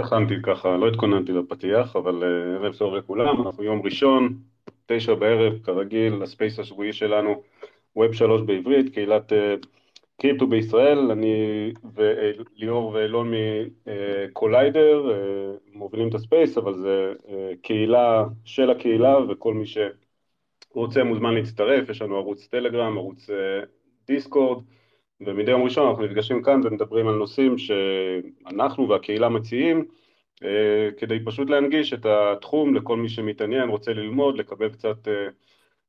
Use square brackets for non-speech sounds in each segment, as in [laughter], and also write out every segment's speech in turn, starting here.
הכנתי ככה, לא התכוננתי לפתיח, אבל אה, ערב טוב לכולם, אנחנו יום ראשון, תשע בערב, כרגיל, הספייס השבועי שלנו, ווב שלוש בעברית, קהילת אה, קריפטו בישראל, אני וליאור ואילון מקוליידר מובילים את הספייס, אבל זה קהילה של הקהילה, וכל מי שרוצה מוזמן להצטרף, יש לנו ערוץ טלגרם, ערוץ דיסקורד, ומדי יום ראשון אנחנו נפגשים כאן ומדברים על נושאים שאנחנו והקהילה מציעים אה, כדי פשוט להנגיש את התחום לכל מי שמתעניין, רוצה ללמוד, לקבל קצת, אה,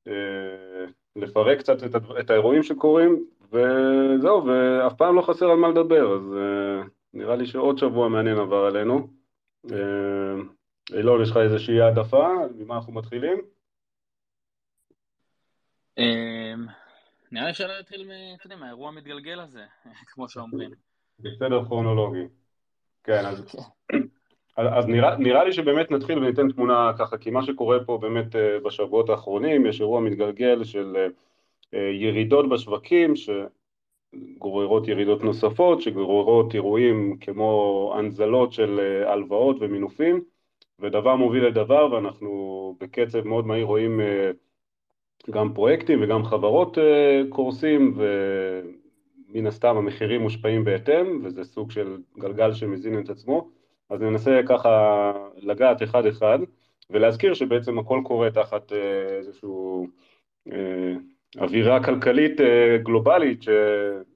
אה, לפרק קצת את, את האירועים שקורים וזהו, ואף פעם לא חסר על מה לדבר, אז נראה לי שעוד שבוע מעניין עבר עלינו. אילון, יש לך איזושהי העדפה? ממה אנחנו מתחילים? נראה לי אפשר להתחיל, מהאירוע המתגלגל הזה, [laughs] כמו שאומרים. בסדר כרונולוגי. כן, אז, אז נראה, נראה לי שבאמת נתחיל וניתן תמונה ככה, כי מה שקורה פה באמת אה, בשבועות האחרונים, יש אירוע מתגלגל של אה, אה, ירידות בשווקים, שגוררות ירידות נוספות, שגוררות אירועים כמו הנזלות של הלוואות ומינופים, ודבר מוביל לדבר, ואנחנו בקצב מאוד מהיר רואים גם פרויקטים וגם חברות אה, קורסים ומן הסתם המחירים מושפעים בהתאם וזה סוג של גלגל שמזין את עצמו אז ננסה ככה לגעת אחד אחד ולהזכיר שבעצם הכל קורה תחת אה, איזושהי אה, אווירה כלכלית גלובלית ש...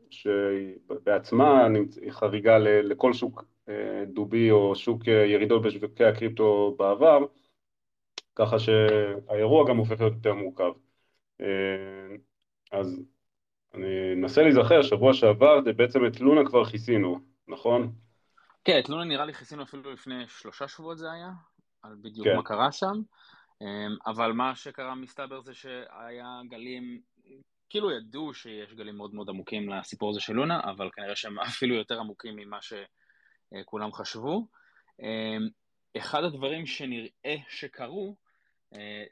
שבעצמה היא חריגה לכל שוק דובי או שוק ירידות בשווקי הקריפטו בעבר ככה שהאירוע גם הופך להיות יותר מורכב. אה, אז אני אנסה להיזכר, שבוע שעבר זה בעצם את לונה כבר כיסינו, נכון? כן, את לונה נראה לי כיסינו אפילו לפני שלושה שבועות זה היה, על בדיוק כן. מה קרה שם, אה, אבל מה שקרה מסתבר זה שהיה גלים, כאילו ידעו שיש גלים מאוד מאוד עמוקים לסיפור הזה של לונה, אבל כנראה שהם [laughs] אפילו יותר עמוקים ממה שכולם חשבו. אה, אחד הדברים שנראה שקרו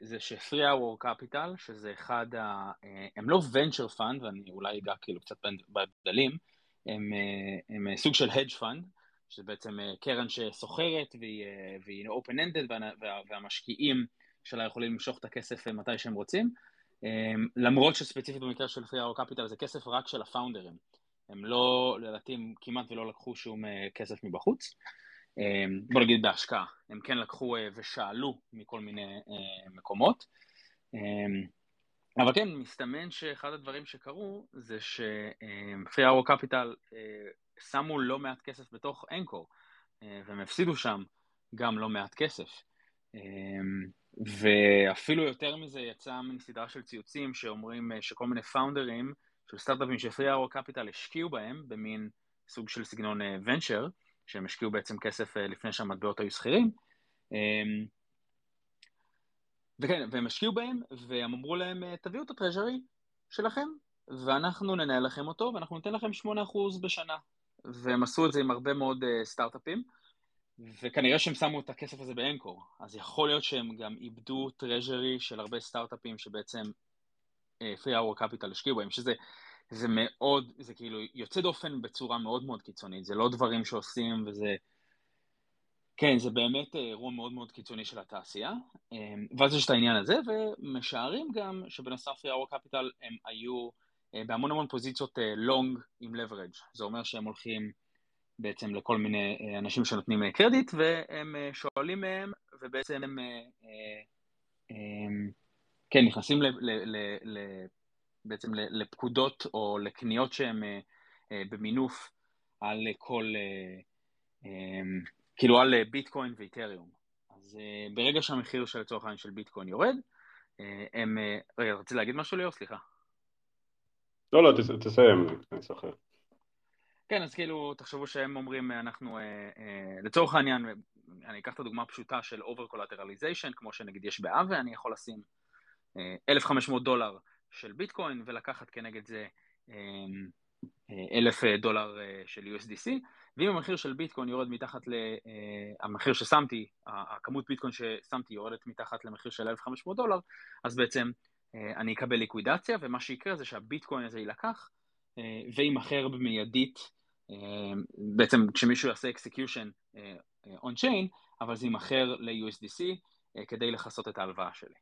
זה ש-Free Hour Capital, שזה אחד ה... אה, הם לא venture fund, ואני אולי אגע כאילו קצת בהבדלים, הם, אה, הם סוג של hedge fund, שזה בעצם קרן שסוחרת והיא, והיא open-ended, וה, והמשקיעים שלה יכולים למשוך את הכסף מתי שהם רוצים, למרות שספציפית במקרה של Free Hour Capital זה כסף רק של הפאונדרים. הם לא, לדעתי, כמעט ולא לקחו שום כסף מבחוץ. אמ, בוא נגיד בהשקעה, הם כן לקחו אה, ושאלו מכל מיני אה, מקומות. אבל כן, מסתמן שאחד הדברים שקרו זה שפרי ארו קפיטל שמו לא מעט כסף בתוך אנקור, אה, והם הפסידו שם גם לא מעט כסף. ואפילו יותר מזה יצא מין סדרה של ציוצים שאומרים שכל מיני פאונדרים של סטארט-אפים שפרי ארו קפיטל השקיעו בהם במין סוג של סגנון ונצ'ר, שהם השקיעו בעצם כסף אה, לפני שהמטבעות היו שכירים. אמ, וכן, והם השקיעו בהם, והם אמרו להם, אה, תביאו את הטרז'רי שלכם, ואנחנו ננהל לכם אותו, ואנחנו ניתן לכם 8% בשנה. והם עשו את זה עם הרבה מאוד uh, סטארט-אפים, וכנראה שהם שמו את הכסף הזה באנקור, אז יכול להיות שהם גם איבדו טרז'רי של הרבה סטארט-אפים שבעצם Free Hour Capital השקיעו בהם, שזה זה מאוד, זה כאילו יוצא דופן בצורה מאוד מאוד קיצונית, זה לא דברים שעושים וזה... כן, זה באמת אירוע מאוד מאוד קיצוני של התעשייה, אמ, ואז יש את העניין הזה, ומשערים גם שבנוסף יאור קפיטל הם היו אה, בהמון המון פוזיציות אה, עם leverage, זה אומר שהם הולכים בעצם לכל מיני אה, אנשים שנותנים קרדיט, והם שואלים מהם, ובעצם הם, כן, נכנסים ל... ל, ל בעצם לפקודות או לקניות שהן אה, אה, במינוף על כל, אה, כאילו על ביטקוין ואיתריום. אז ברגע שהמחיר של לצורך העניין של ביטקוין יורד, הם, רגע, רציתי להגיד משהו ליאור? סליחה. לא, לא, תסיים, אני זוכר. כן, אז כאילו, תחשבו שהם אומרים, אנחנו, לצורך העניין, אני אקח את הדוגמה הפשוטה של over collateralization, כמו שנגיד יש באבה, אני יכול לשים 1,500 דולר של ביטקוין ולקחת כנגד זה אמ, אה, אלף אה, דולר אה, של USDC, ואם המחיר של ביטקוין יורד מתחת למחיר ששמתי, הכמות ביטקוין ששמתי יורדת מתחת למחיר של 1,500 דולר, אז בעצם אני אקבל ליקווידציה, ומה שיקרה זה שהביטקוין הזה יילקח ויימכר במיידית, בעצם כשמישהו יעשה execution on-chain, אבל זה יימכר ל-USDC כדי לכסות את ההלוואה שלי.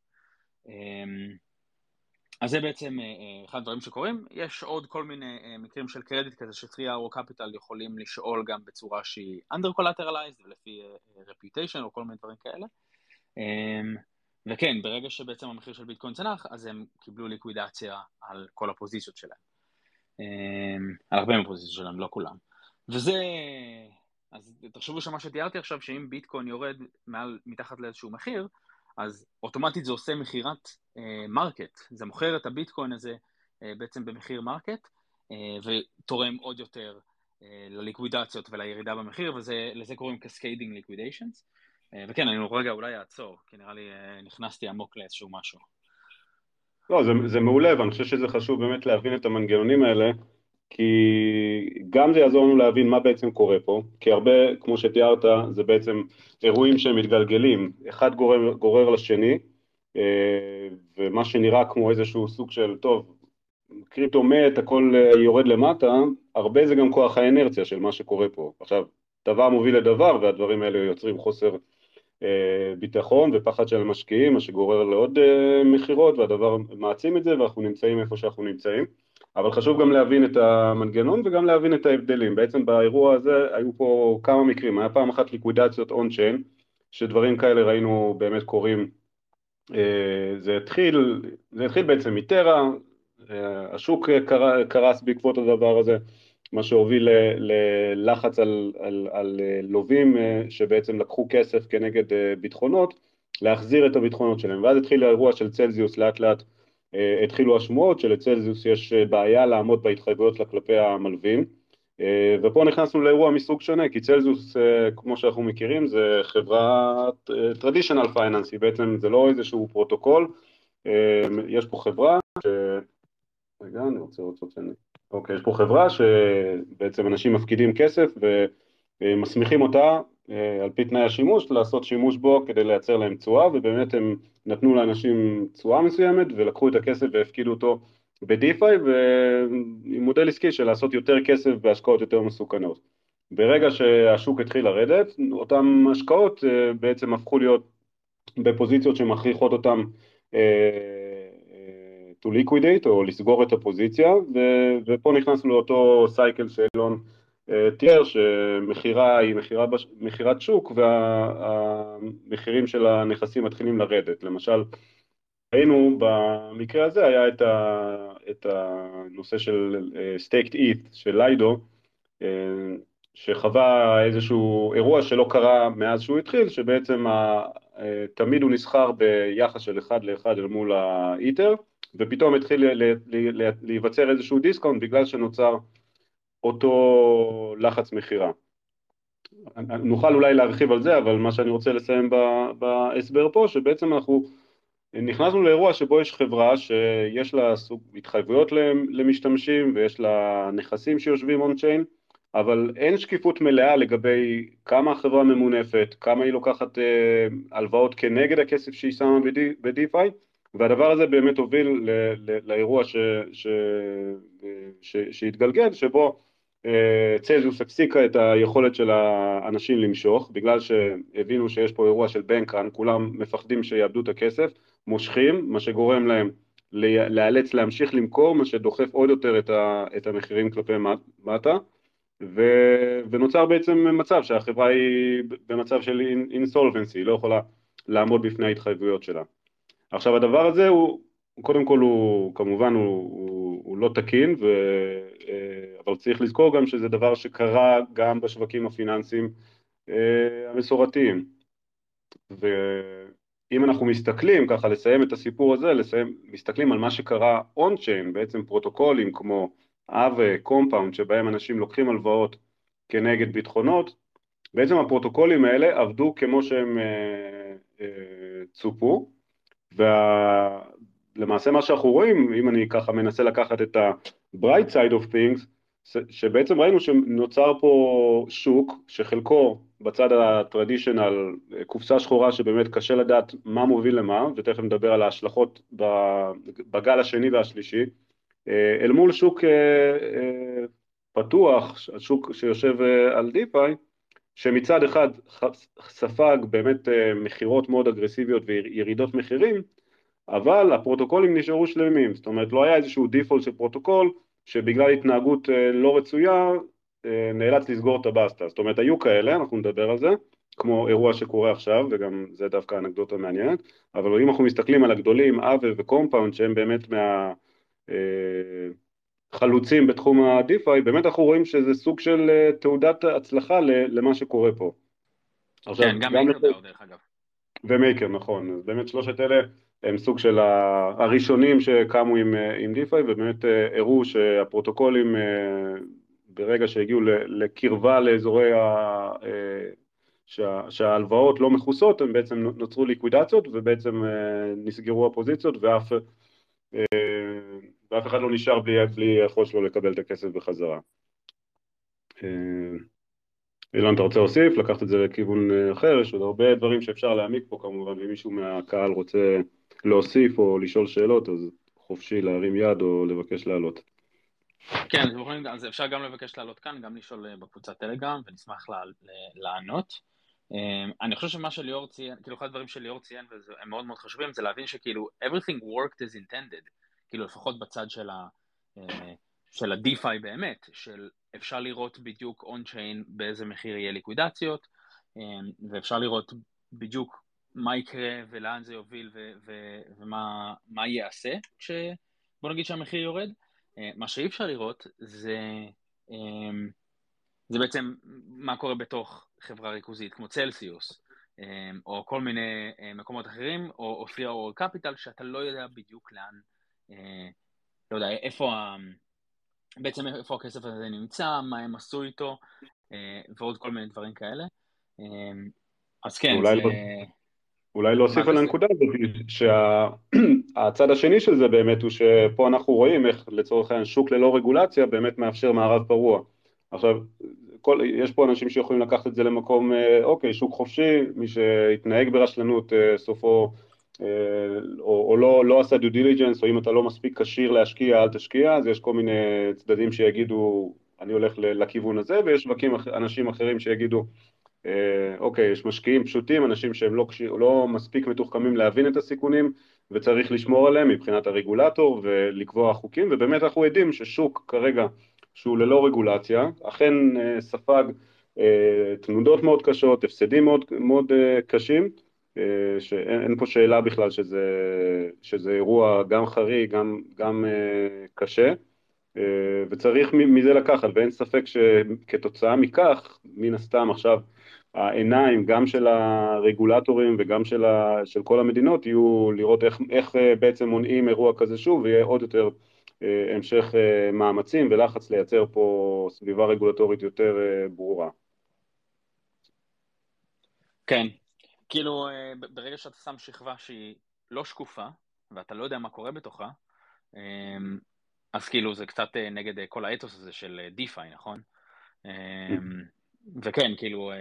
אז זה בעצם אחד הדברים שקורים. יש עוד כל מיני מקרים של קרדיט כזה ש- Three Arrows Capital יכולים לשאול גם בצורה שהיא under collateralized ולפי reputation או כל מיני דברים כאלה. וכן, ברגע שבעצם המחיר של ביטקוין צנח, אז הם קיבלו ליקווידציה על כל הפוזיציות שלהם. על הרבה מהפוזיציות שלהם, לא כולם. וזה... אז תחשבו שמה שתיארתי עכשיו, שאם ביטקוין יורד מעל, מתחת לאיזשהו מחיר, אז אוטומטית זה עושה מכירת market. זה מוכר את הביטקוין הזה בעצם במחיר market, ותורם עוד יותר לליקווידציות ולירידה במחיר, ולזה קוראים cascading liquidations. וכן, אני רגע אולי אעצור, כי נראה לי נכנסתי עמוק לאיזשהו משהו. לא, זה, זה מעולה, ואני חושב שזה חשוב באמת להבין את המנגנונים האלה, כי גם זה יעזור לנו להבין מה בעצם קורה פה, כי הרבה, כמו שתיארת, זה בעצם אירועים שהם מתגלגלים, אחד גורר, גורר לשני, ומה שנראה כמו איזשהו סוג של, טוב, קריפטו מת, הכל יורד למטה, הרבה זה גם כוח האנרציה של מה שקורה פה. עכשיו, דבר מוביל לדבר, והדברים האלה יוצרים חוסר ביטחון ופחד של המשקיעים, מה שגורר לעוד מכירות, והדבר מעצים את זה, ואנחנו נמצאים איפה שאנחנו נמצאים. אבל חשוב גם להבין את המנגנון וגם להבין את ההבדלים. בעצם באירוע הזה היו פה כמה מקרים, היה פעם אחת ליקווידציות און-צ'יין, שדברים כאלה ראינו באמת קורים. זה התחיל, זה התחיל בעצם מטרה, השוק קרס בעקבות הדבר הזה. מה שהוביל ללחץ על, על, על לווים שבעצם לקחו כסף כנגד ביטחונות, להחזיר את הביטחונות שלהם. ואז התחיל האירוע של צלזיוס, לאט לאט התחילו השמועות שלצלזיוס יש בעיה לעמוד בהתחייבויות שלה כלפי המלווים, ופה נכנסנו לאירוע מסוג שונה, כי צלזיוס, כמו שאנחנו מכירים, זה חברה traditional finance, היא בעצם זה לא איזשהו פרוטוקול, יש פה חברה ש... רגע, אני רוצה לראות שאני... אוקיי, יש פה חברה שבעצם אנשים מפקידים כסף ומסמיכים אותה על פי תנאי השימוש לעשות שימוש בו כדי לייצר להם תשואה ובאמת הם נתנו לאנשים תשואה מסוימת ולקחו את הכסף והפקידו אותו בדיפיי ועם מודל עסקי של לעשות יותר כסף בהשקעות יותר מסוכנות. ברגע שהשוק התחיל לרדת, אותן השקעות בעצם הפכו להיות בפוזיציות שמכריחות אותן to liquidate או לסגור את הפוזיציה ופה נכנסנו לאותו סייקל שאילון תיאר שמכירה היא מכירה, מכירת שוק והמחירים של הנכסים מתחילים לרדת, למשל ראינו במקרה הזה היה את, ה, את הנושא של staked ETH של ליידו שחווה איזשהו אירוע שלא קרה מאז שהוא התחיל שבעצם תמיד הוא נסחר ביחס של אחד לאחד אל מול האיתר ופתאום התחיל להיווצר איזשהו discount בגלל שנוצר אותו לחץ מכירה. נוכל אולי להרחיב על זה, אבל מה שאני רוצה לסיים בהסבר פה, שבעצם אנחנו נכנסנו לאירוע שבו יש חברה שיש לה סוג התחייבויות למשתמשים ויש לה נכסים שיושבים on-chain, אבל אין שקיפות מלאה לגבי כמה החברה ממונפת, כמה היא לוקחת הלוואות כנגד הכסף שהיא שמה ב-DeFi, והדבר הזה באמת הוביל לאירוע שהתגלגל, שבו צלזיוס הפסיקה את היכולת של האנשים למשוך, בגלל שהבינו שיש פה אירוע של בנקראן, כולם מפחדים שיאבדו את הכסף, מושכים, מה שגורם להם להיאלץ להמשיך למכור, מה שדוחף עוד יותר את המחירים כלפי מטה, ונוצר בעצם מצב שהחברה היא במצב של אינסולבנסי, היא לא יכולה לעמוד בפני ההתחייבויות שלה. עכשיו הדבר הזה הוא, קודם כל הוא כמובן הוא, הוא, הוא לא תקין, ו, אבל צריך לזכור גם שזה דבר שקרה גם בשווקים הפיננסיים המסורתיים. ואם אנחנו מסתכלים, ככה לסיים את הסיפור הזה, לסיים, מסתכלים על מה שקרה און-צ'יין, בעצם פרוטוקולים כמו Aave, Compound, שבהם אנשים לוקחים הלוואות כנגד ביטחונות, בעצם הפרוטוקולים האלה עבדו כמו שהם אה, אה, צופו, ולמעשה מה שאנחנו רואים, אם אני ככה מנסה לקחת את ה-bright side of things, שבעצם ראינו שנוצר פה שוק שחלקו בצד ה-traditional, קופסה שחורה שבאמת קשה לדעת מה מוביל למה, ותכף נדבר על ההשלכות בגל השני והשלישי, אל מול שוק פתוח, שוק שיושב על DeFi, שמצד אחד ספג באמת מכירות מאוד אגרסיביות וירידות מחירים, אבל הפרוטוקולים נשארו שלמים, זאת אומרת לא היה איזשהו default של פרוטוקול שבגלל התנהגות לא רצויה נאלץ לסגור את הבסטה, זאת אומרת היו כאלה, אנחנו נדבר על זה, כמו אירוע שקורה עכשיו, וגם זה דווקא אנקדוטה מעניינת, אבל אם אנחנו מסתכלים על הגדולים, Aave ו-Compound, שהם באמת מהחלוצים אה, בתחום ה-DeFi, באמת אנחנו רואים שזה סוג של אה, תעודת הצלחה למה שקורה פה. עכשיו, כן, גם MakerDAO דרך אגב. ו-Maker, נכון, אז באמת שלושת אלה הם סוג של הראשונים שקמו עם, אה, עם DeFi ובאמת הראו שהפרוטוקולים ברגע שהגיעו לקרבה לאזורי ה... שה, שההלוואות לא מכוסות, הם בעצם נוצרו ליקווידציות ובעצם אה, נסגרו הפוזיציות ואף, אה, ואף אחד לא נשאר בלי, בלי היכולת שלו לקבל את הכסף בחזרה. אה, אילן, אתה רוצה להוסיף? לקחת את זה לכיוון אחר, יש עוד הרבה דברים שאפשר להעמיק פה כמובן, אם מישהו מהקהל רוצה להוסיף או לשאול שאלות, אז חופשי להרים יד או לבקש לעלות. כן, אז אפשר גם לבקש לעלות כאן, גם לשאול בקבוצת טלגרם, ונשמח לענות. Um, אני חושב שמה שליאור ציין, כאילו אחד הדברים שליאור ציין והם מאוד מאוד חשובים זה להבין שכאילו everything worked as intended, כאילו לפחות בצד של, ה, uh, של ה-DeFi באמת, של אפשר לראות בדיוק on-chain באיזה מחיר יהיה ליקווידציות, um, ואפשר לראות בדיוק מה יקרה ולאן זה יוביל ו- ו- ומה ייעשה כשבוא נגיד שהמחיר יורד. Uh, מה שאי אפשר לראות זה um, זה בעצם מה קורה בתוך חברה ריכוזית כמו צלסיוס, אמ, או כל מיני אה, מקומות אחרים, או אופיר או קפיטל, שאתה לא יודע בדיוק לאן, אה, לא יודע, איפה. בעצם איפה הכסף הזה נמצא, מה הם עשו איתו, אה, ועוד כל מיני דברים כאלה. אמ, אז כן, אולי זה... לא... אולי להוסיף על הנקודה הזאת, שהצד [clears throat] השני של זה באמת הוא שפה אנחנו רואים איך לצורך העניין שוק ללא רגולציה באמת מאפשר מערב פרוע. עכשיו, כל, יש פה אנשים שיכולים לקחת את זה למקום, אה, אוקיי, שוק חופשי, מי שהתנהג ברשלנות אה, סופו, אה, או, או לא, לא עשה due diligence, או אם אתה לא מספיק כשיר להשקיע, אל תשקיע, אז יש כל מיני צדדים שיגידו, אני הולך לכיוון הזה, ויש שווקים, אנשים אחרים שיגידו, אוקיי, יש משקיעים פשוטים, אנשים שהם לא, לא מספיק מתוחכמים להבין את הסיכונים, וצריך לשמור עליהם מבחינת הרגולטור ולקבוע חוקים, ובאמת אנחנו עדים ששוק כרגע שהוא ללא רגולציה, אכן אה, ספג אה, תנודות מאוד קשות, הפסדים מאוד, מאוד אה, קשים, שאין פה שאלה בכלל שזה, שזה אירוע גם חריג, גם, גם קשה, וצריך מזה לקחת, ואין ספק שכתוצאה מכך, מן הסתם עכשיו העיניים גם של הרגולטורים וגם של, ה, של כל המדינות יהיו לראות איך, איך בעצם מונעים אירוע כזה שוב ויהיה עוד יותר אה, המשך אה, מאמצים ולחץ לייצר פה סביבה רגולטורית יותר אה, ברורה. כן, כאילו ברגע שאתה שם שכבה שהיא לא שקופה ואתה לא יודע מה קורה בתוכה, אז כאילו זה קצת נגד כל האתוס הזה של דיפיי, נכון? וכן, כאילו,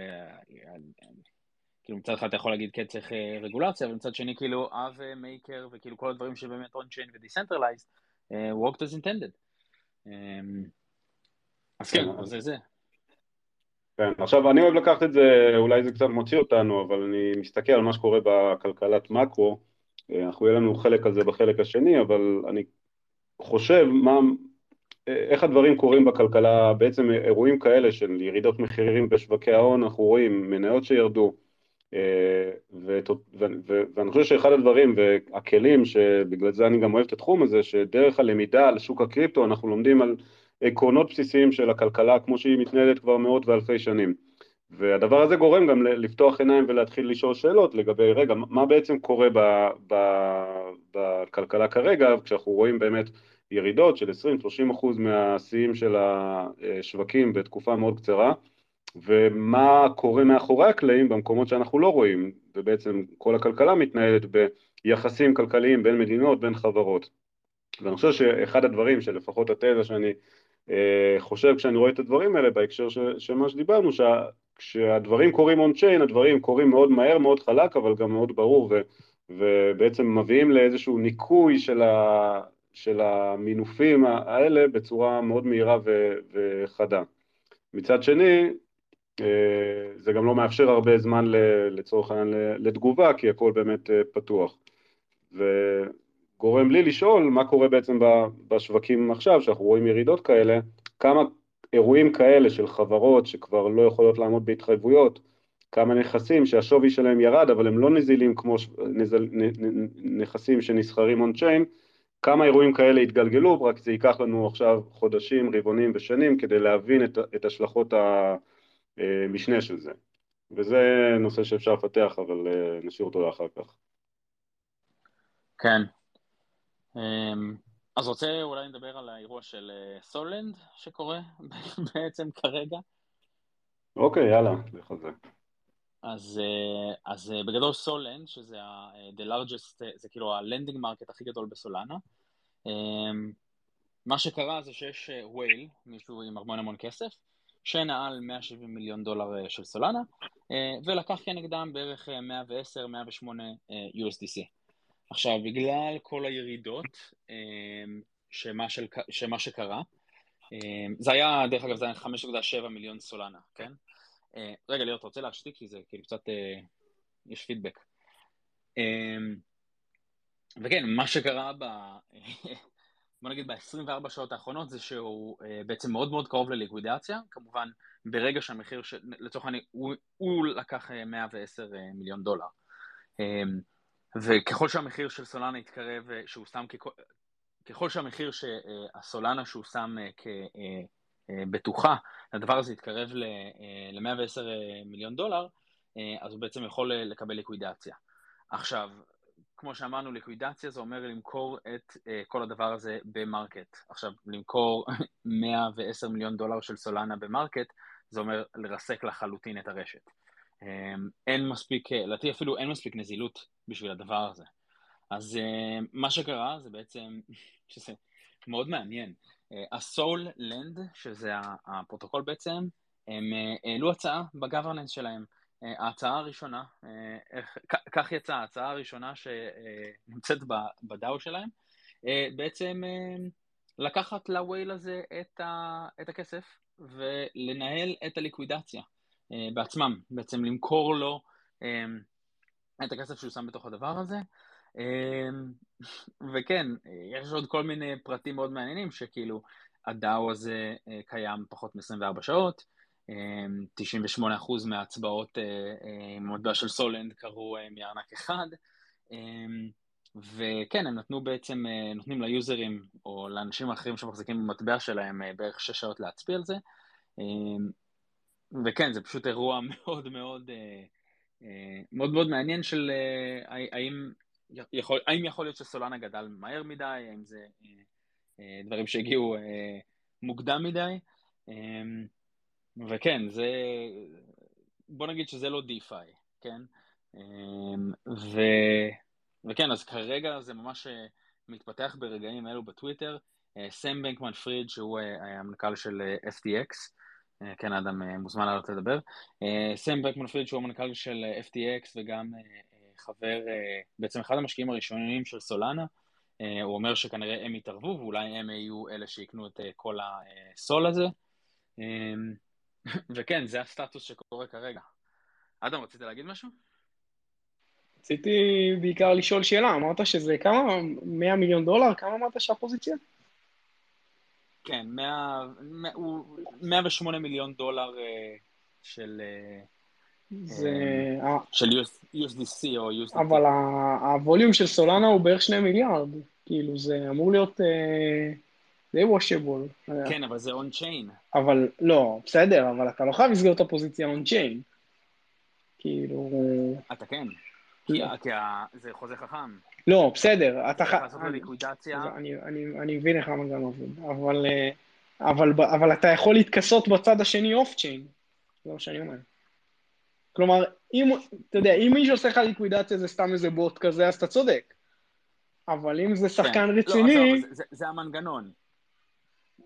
כאילו מצד אחד אתה יכול להגיד כן צריך רגולציה, אבל מצד שני כאילו Aave Maker וכאילו כל הדברים שבאמת on-chain ו-decentralized, uh, worked as intended. Um, אז כן, אז זה זה. כן, עכשיו אני אוהב לקחת את זה, אולי זה קצת מוציא אותנו, אבל אני מסתכל על מה שקורה בכלכלת מקרו, אה, אנחנו יהיה לנו חלק על זה בחלק השני, אבל אני חושב מה, איך הדברים קורים בכלכלה, בעצם אירועים כאלה של ירידות מחירים בשווקי ההון, אנחנו רואים מניות שירדו, ואני חושב שאחד הדברים והכלים שבגלל זה אני גם אוהב את התחום הזה, שדרך הלמידה על שוק הקריפטו אנחנו לומדים על עקרונות בסיסיים של הכלכלה כמו שהיא מתנהלת כבר מאות ואלפי שנים. והדבר הזה גורם גם לפתוח עיניים ולהתחיל לשאול שאלות לגבי, רגע, מה בעצם קורה ב, ב, בכלכלה כרגע, כשאנחנו רואים באמת ירידות של 20-30 אחוז מהשיאים של השווקים בתקופה מאוד קצרה, ומה קורה מאחורי הקלעים במקומות שאנחנו לא רואים, ובעצם כל הכלכלה מתנהלת ביחסים כלכליים בין מדינות, בין חברות. ואני חושב שאחד הדברים שלפחות התזה שאני חושב כשאני רואה את הדברים האלה בהקשר של מה שדיברנו, כשהדברים קורים און צ'יין, הדברים קורים מאוד מהר, מאוד חלק, אבל גם מאוד ברור, ו, ובעצם מביאים לאיזשהו ניקוי של, ה, של המינופים האלה בצורה מאוד מהירה ו, וחדה. מצד שני, זה גם לא מאפשר הרבה זמן לצורך העניין לתגובה, כי הכל באמת פתוח. וגורם לי לשאול מה קורה בעצם בשווקים עכשיו, שאנחנו רואים ירידות כאלה, כמה אירועים כאלה של חברות שכבר לא יכולות לעמוד בהתחייבויות, כמה נכסים שהשווי שלהם ירד, אבל הם לא נזילים כמו נזל, נכסים שנסחרים און צ'יין, כמה אירועים כאלה יתגלגלו, רק זה ייקח לנו עכשיו חודשים, רבעונים ושנים כדי להבין את, את השלכות המשנה של זה. וזה נושא שאפשר לפתח, אבל אה, נשאיר אותו לאחר כך. כן. אמ, אז רוצה אולי נדבר על האירוע של סולנד אה, שקורה [laughs] בעצם כרגע? אוקיי, יאללה, לך על זה. אז, אה, אז אה, בגדול Solend, שזה the largest, זה כאילו ה-lending market הכי גדול בסולנה, אמ, מה שקרה זה שיש whale, מישהו עם המון המון כסף, שנעל 170 מיליון דולר של סולנה, ולקח כנגדם בערך 110-108 USDC. עכשיו, בגלל כל הירידות אמ, שמה, של, שמה שקרה, אמ, זה היה, דרך אגב, זה היה 5.7 מיליון סולנה, כן? אה, רגע, ליאור, אתה רוצה להשתיק? כי זה כאילו קצת, אה, יש פידבק. אמ, וכן, מה שקרה ב... [laughs] בוא נגיד ב-24 שעות האחרונות זה שהוא uh, בעצם מאוד מאוד קרוב לליקווידציה, כמובן ברגע שהמחיר, ש... לצורך העניין, הוא, הוא לקח 110 מיליון דולר. וככל שהמחיר של סולנה יתקרב, אה, שהוא שם ככל, ככל שהמחיר שהסולנה שהוא שם כבטוחה, הדבר הזה יתקרב ל-110 מיליון דולר, אז הוא בעצם יכול לקבל ליקווידציה. עכשיו, כמו שאמרנו, ליקווידציה זה אומר למכור את כל הדבר הזה ב-market. עכשיו, למכור [laughs] 110 מיליון דולר של סולנה ב-market, זה אומר לרסק לחלוטין את הרשת. אמ, אין מספיק, לדעתי אפילו אין מספיק נזילות בשביל הדבר הזה. אז אמ, מה שקרה זה בעצם, [laughs] שזה מאוד מעניין, הסול אה, לנד, שזה הפרוטוקול בעצם, הם אה, העלו הצעה בגוורננס שלהם. אה, ההצעה הראשונה, כך יצאה ההצעה הראשונה שנמצאת בדאו שלהם, בעצם לקחת לווייל הזה את הכסף ולנהל את הליקווידציה. אה, בעצמם, בעצם למכור לו אה, את הכסף שהוא שם בתוך הדבר הזה. אה, וכן, יש עוד כל מיני פרטים מאוד מעניינים, שכאילו הדאו הזה קיים פחות מ-24 שעות, 98% מההצבעות במטבע של סולנד קרו מארנק אחד, וכן, הם נתנו בעצם, נותנים ליוזרים או לאנשים האחרים שמחזיקים במטבע שלהם בערך 6 שעות להצביע על זה, וכן, זה פשוט אירוע [laughs] מאוד מאוד, אה, אה, מאוד מאוד מעניין של אה, האם יכול, האם יכול להיות שסולנה גדל מהר מדי, האם זה דברים שהגיעו מוקדם מדי, וכן, זה, בוא נגיד שזה לא דיפיי, כן? ו, וכן, אז כרגע זה ממש מתפתח ברגעים אלו בטוויטר. סם בנקמן פריד, שהוא המנכ"ל של FTX, כן, אדם אה, מוזמן לעלות לדבר. אה, סם בקמן פריד שהוא המנכ"ל של FTX וגם חבר, בעצם אחד המשקיעים הראשונים של סולנה, הוא אומר שכנראה הם יתערבו ואולי הם יהיו אלה שיקנו את כל הסול הזה. [laughs] וכן, זה הסטטוס שקורה כרגע. אדם, רצית להגיד משהו? רציתי בעיקר לשאול שאלה, אמרת שזה כמה? 100 מיליון דולר? כמה אמרת שהפוזיציה? כן, 100, 108 מיליון דולר אה, של... אה, זה... אה, של USDC או USDT. אבל הווליום של סולנה הוא בערך 2 מיליארד, כאילו זה אמור להיות די וושבול. כן, אבל זה און-צ'יין. אבל לא, בסדר, אבל אתה לא חייב לסגור את הפוזיציה און-צ'יין. כאילו... אתה כן. כי זה חוזה חכם. לא, בסדר, אתה חייב... לעשות לליקווידציה. אני מבין איך המנגנון עובד, אבל, אה, אבל, אבל אתה יכול להתכסות בצד השני אוף צ'יין, זה מה שאני אומר. כלומר, אם, אתה יודע, אם מישהו עושה לך ליקווידציה זה סתם איזה בוט כזה, אז אתה צודק. אבל אם זה שחקן כן. רציני... לא, זה, זה, זה המנגנון.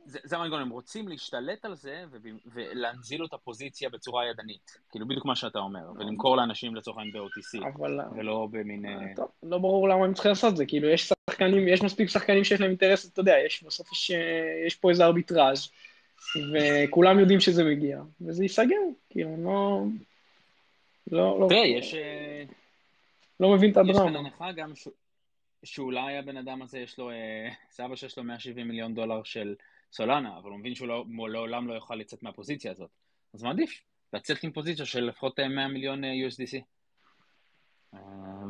זה, זה המנגנון, הם רוצים להשתלט על זה ולהנזיל לו את הפוזיציה בצורה ידנית. כאילו בדיוק מה שאתה אומר, ולמכור לאנשים לצורך העניין ב-OTC, אבל... ולא במין... אה, טוב, לא ברור למה הם צריכים לעשות את זה, כאילו יש שחקנים, יש מספיק שחקנים שיש להם אינטרס, אתה יודע, יש בסוף יש, יש פה איזה ארביטראז', וכולם יודעים שזה מגיע, וזה ייסגר, כאילו, לא... לא, לא... תראה, יש... אה, לא מבין את הדרמה. יש כאן הנחה גם ש... שאולי הבן אדם הזה יש לו, אה, סבא שיש לו 170 מיליון דולר של סולנה, אבל הוא מבין שהוא לא, לעולם לא יוכל לצאת מהפוזיציה הזאת. אז מה עדיף? לצאת עם פוזיציה של לפחות 100 אה, מיליון USDC.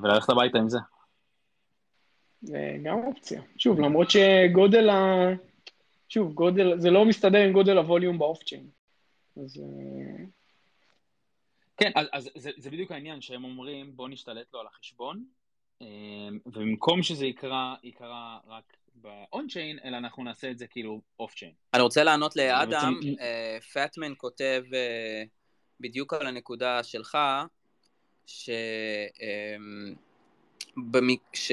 וללכת הביתה עם זה. זה גם אופציה. שוב, למרות שגודל ה... שוב, גודל, זה לא מסתדר עם גודל הווליום באוף צ'יין. אז... כן, אז, אז זה, זה בדיוק העניין שהם אומרים בוא נשתלט לו על החשבון, אה, ובמקום שזה יקרה, יקרה רק ב-on-chain, אלא אנחנו נעשה את זה כאילו off-chain. אני רוצה לענות לאדם, פטמן uh, כותב uh, בדיוק על הנקודה שלך, ש... uh,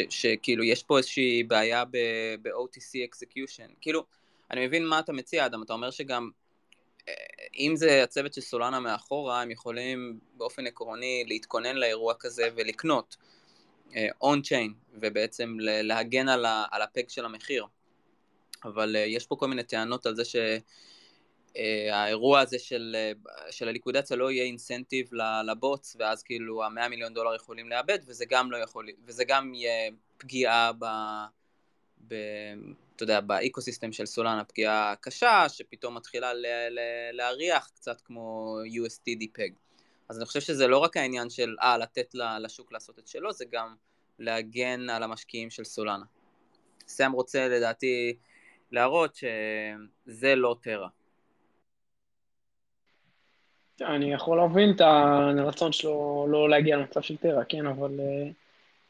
שכאילו יש פה איזושהי בעיה ב-OTC execution. כאילו, אני מבין מה אתה מציע, אדם, אתה אומר שגם אה, אם זה הצוות של סולנה מאחורה, הם יכולים באופן עקרוני להתכונן לאירוע כזה ולקנות און-צ'יין, אה, ובעצם להגן על, על הפג של המחיר. אבל uh, יש פה כל מיני טענות על זה שהאירוע uh, הזה של, של הליקווידציה לא יהיה אינסנטיב לבוטס, ואז כאילו המאה מיליון דולר יכולים לאבד, וזה גם לא יכול, וזה גם יהיה פגיעה ב... ב אתה יודע, באקוסיסטם של סולנה פגיעה קשה, שפתאום מתחילה להריח קצת כמו USTD פג. אז אני חושב שזה לא רק העניין של, אה, לתת לשוק לעשות את שלו, זה גם להגן על המשקיעים של סולנה. סם רוצה לדעתי להראות שזה לא טרה. אני יכול להבין את הרצון שלו לא להגיע למצב של טרה, כן, אבל uh,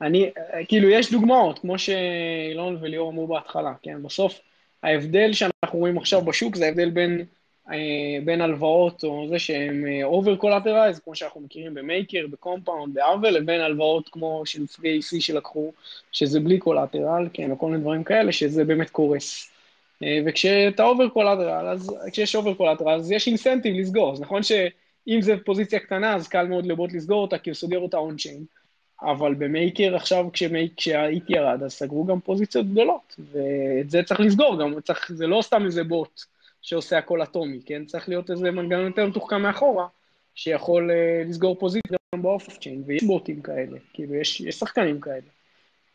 אני, כאילו, יש דוגמאות, כמו שאילון וליאור אמרו בהתחלה, כן? בסוף, ההבדל שאנחנו רואים עכשיו בשוק זה ההבדל בין, אה, בין הלוואות או זה over אה, collateralized, כמו שאנחנו מכירים ב-Maker, ב-Compound, ב-Aave, לבין הלוואות כמו של Three AC שלקחו, שזה בלי collateral, כן, או כל מיני דברים כאלה, שזה באמת קורס. אה, וכשאתה over collateral, אז כשיש over collateral, אז יש incentive לסגור. אז נכון שאם זו פוזיציה קטנה, אז קל מאוד לבוט לסגור אותה, כי הוא סוגר אותה on-chain. אבל במייקר עכשיו, כשהאיט ירד, אז סגרו גם פוזיציות גדולות, ואת זה צריך לסגור גם, צריך, זה לא סתם איזה בוט שעושה הכל אטומי, כן? צריך להיות איזה מנגנון יותר מתוחכם מאחורה, שיכול uh, לסגור פוזיציה גם באוף צ'יין, ויש בוטים כאלה, כאילו, יש, יש שחקנים כאלה.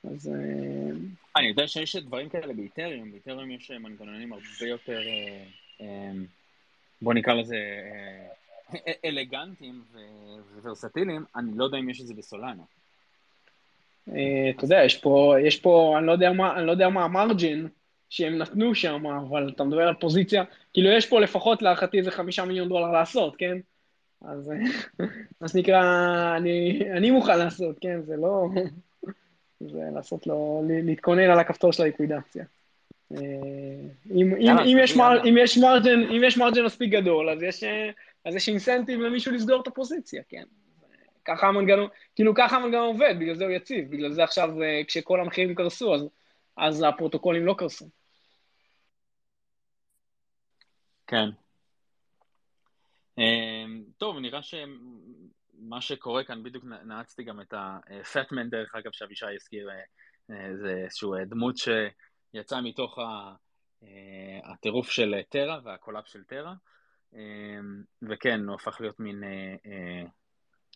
אז... Uh... אני יודע שיש דברים כאלה באיתריום, באיתריום יש מנגנונים הרבה יותר, uh, uh, בוא נקרא לזה... אלגנטיים וורסטיליים, אני לא יודע אם יש את זה בסולנה. אה, אתה יודע, יש פה, יש פה, אני לא יודע מה, אני לא יודע מה המרג'ין שהם נתנו שם, אבל אתה מדבר על פוזיציה, כאילו יש פה לפחות להערכתי איזה חמישה מיליון דולר לעשות, כן? אז [laughs] מה שנקרא, אני, אני מוכן לעשות, כן? זה לא... [laughs] זה לעשות לו, להתכונן על הכפתור של הליקווידציה. אה, אם, אם, אם, יש מר, אם, יש מרג'ן, אם יש מרג'ן מספיק גדול, אז יש, אז יש אינסנטיב למישהו לסגור את הפוזיציה, כן? ככה המנגנון, כאילו ככה המנגנון עובד, בגלל זה הוא יציב, בגלל זה עכשיו אה, כשכל המחירים קרסו, אז, אז הפרוטוקולים לא קרסו. כן. אמ, טוב, נראה שמה שקורה כאן, בדיוק נעצתי גם את הפטמן, דרך אגב, שאבישי הזכיר, אה, אה, זה איזשהו דמות שיצא מתוך הטירוף של טרה וה collapse של טרה, אמ, וכן, הוא הפך להיות מין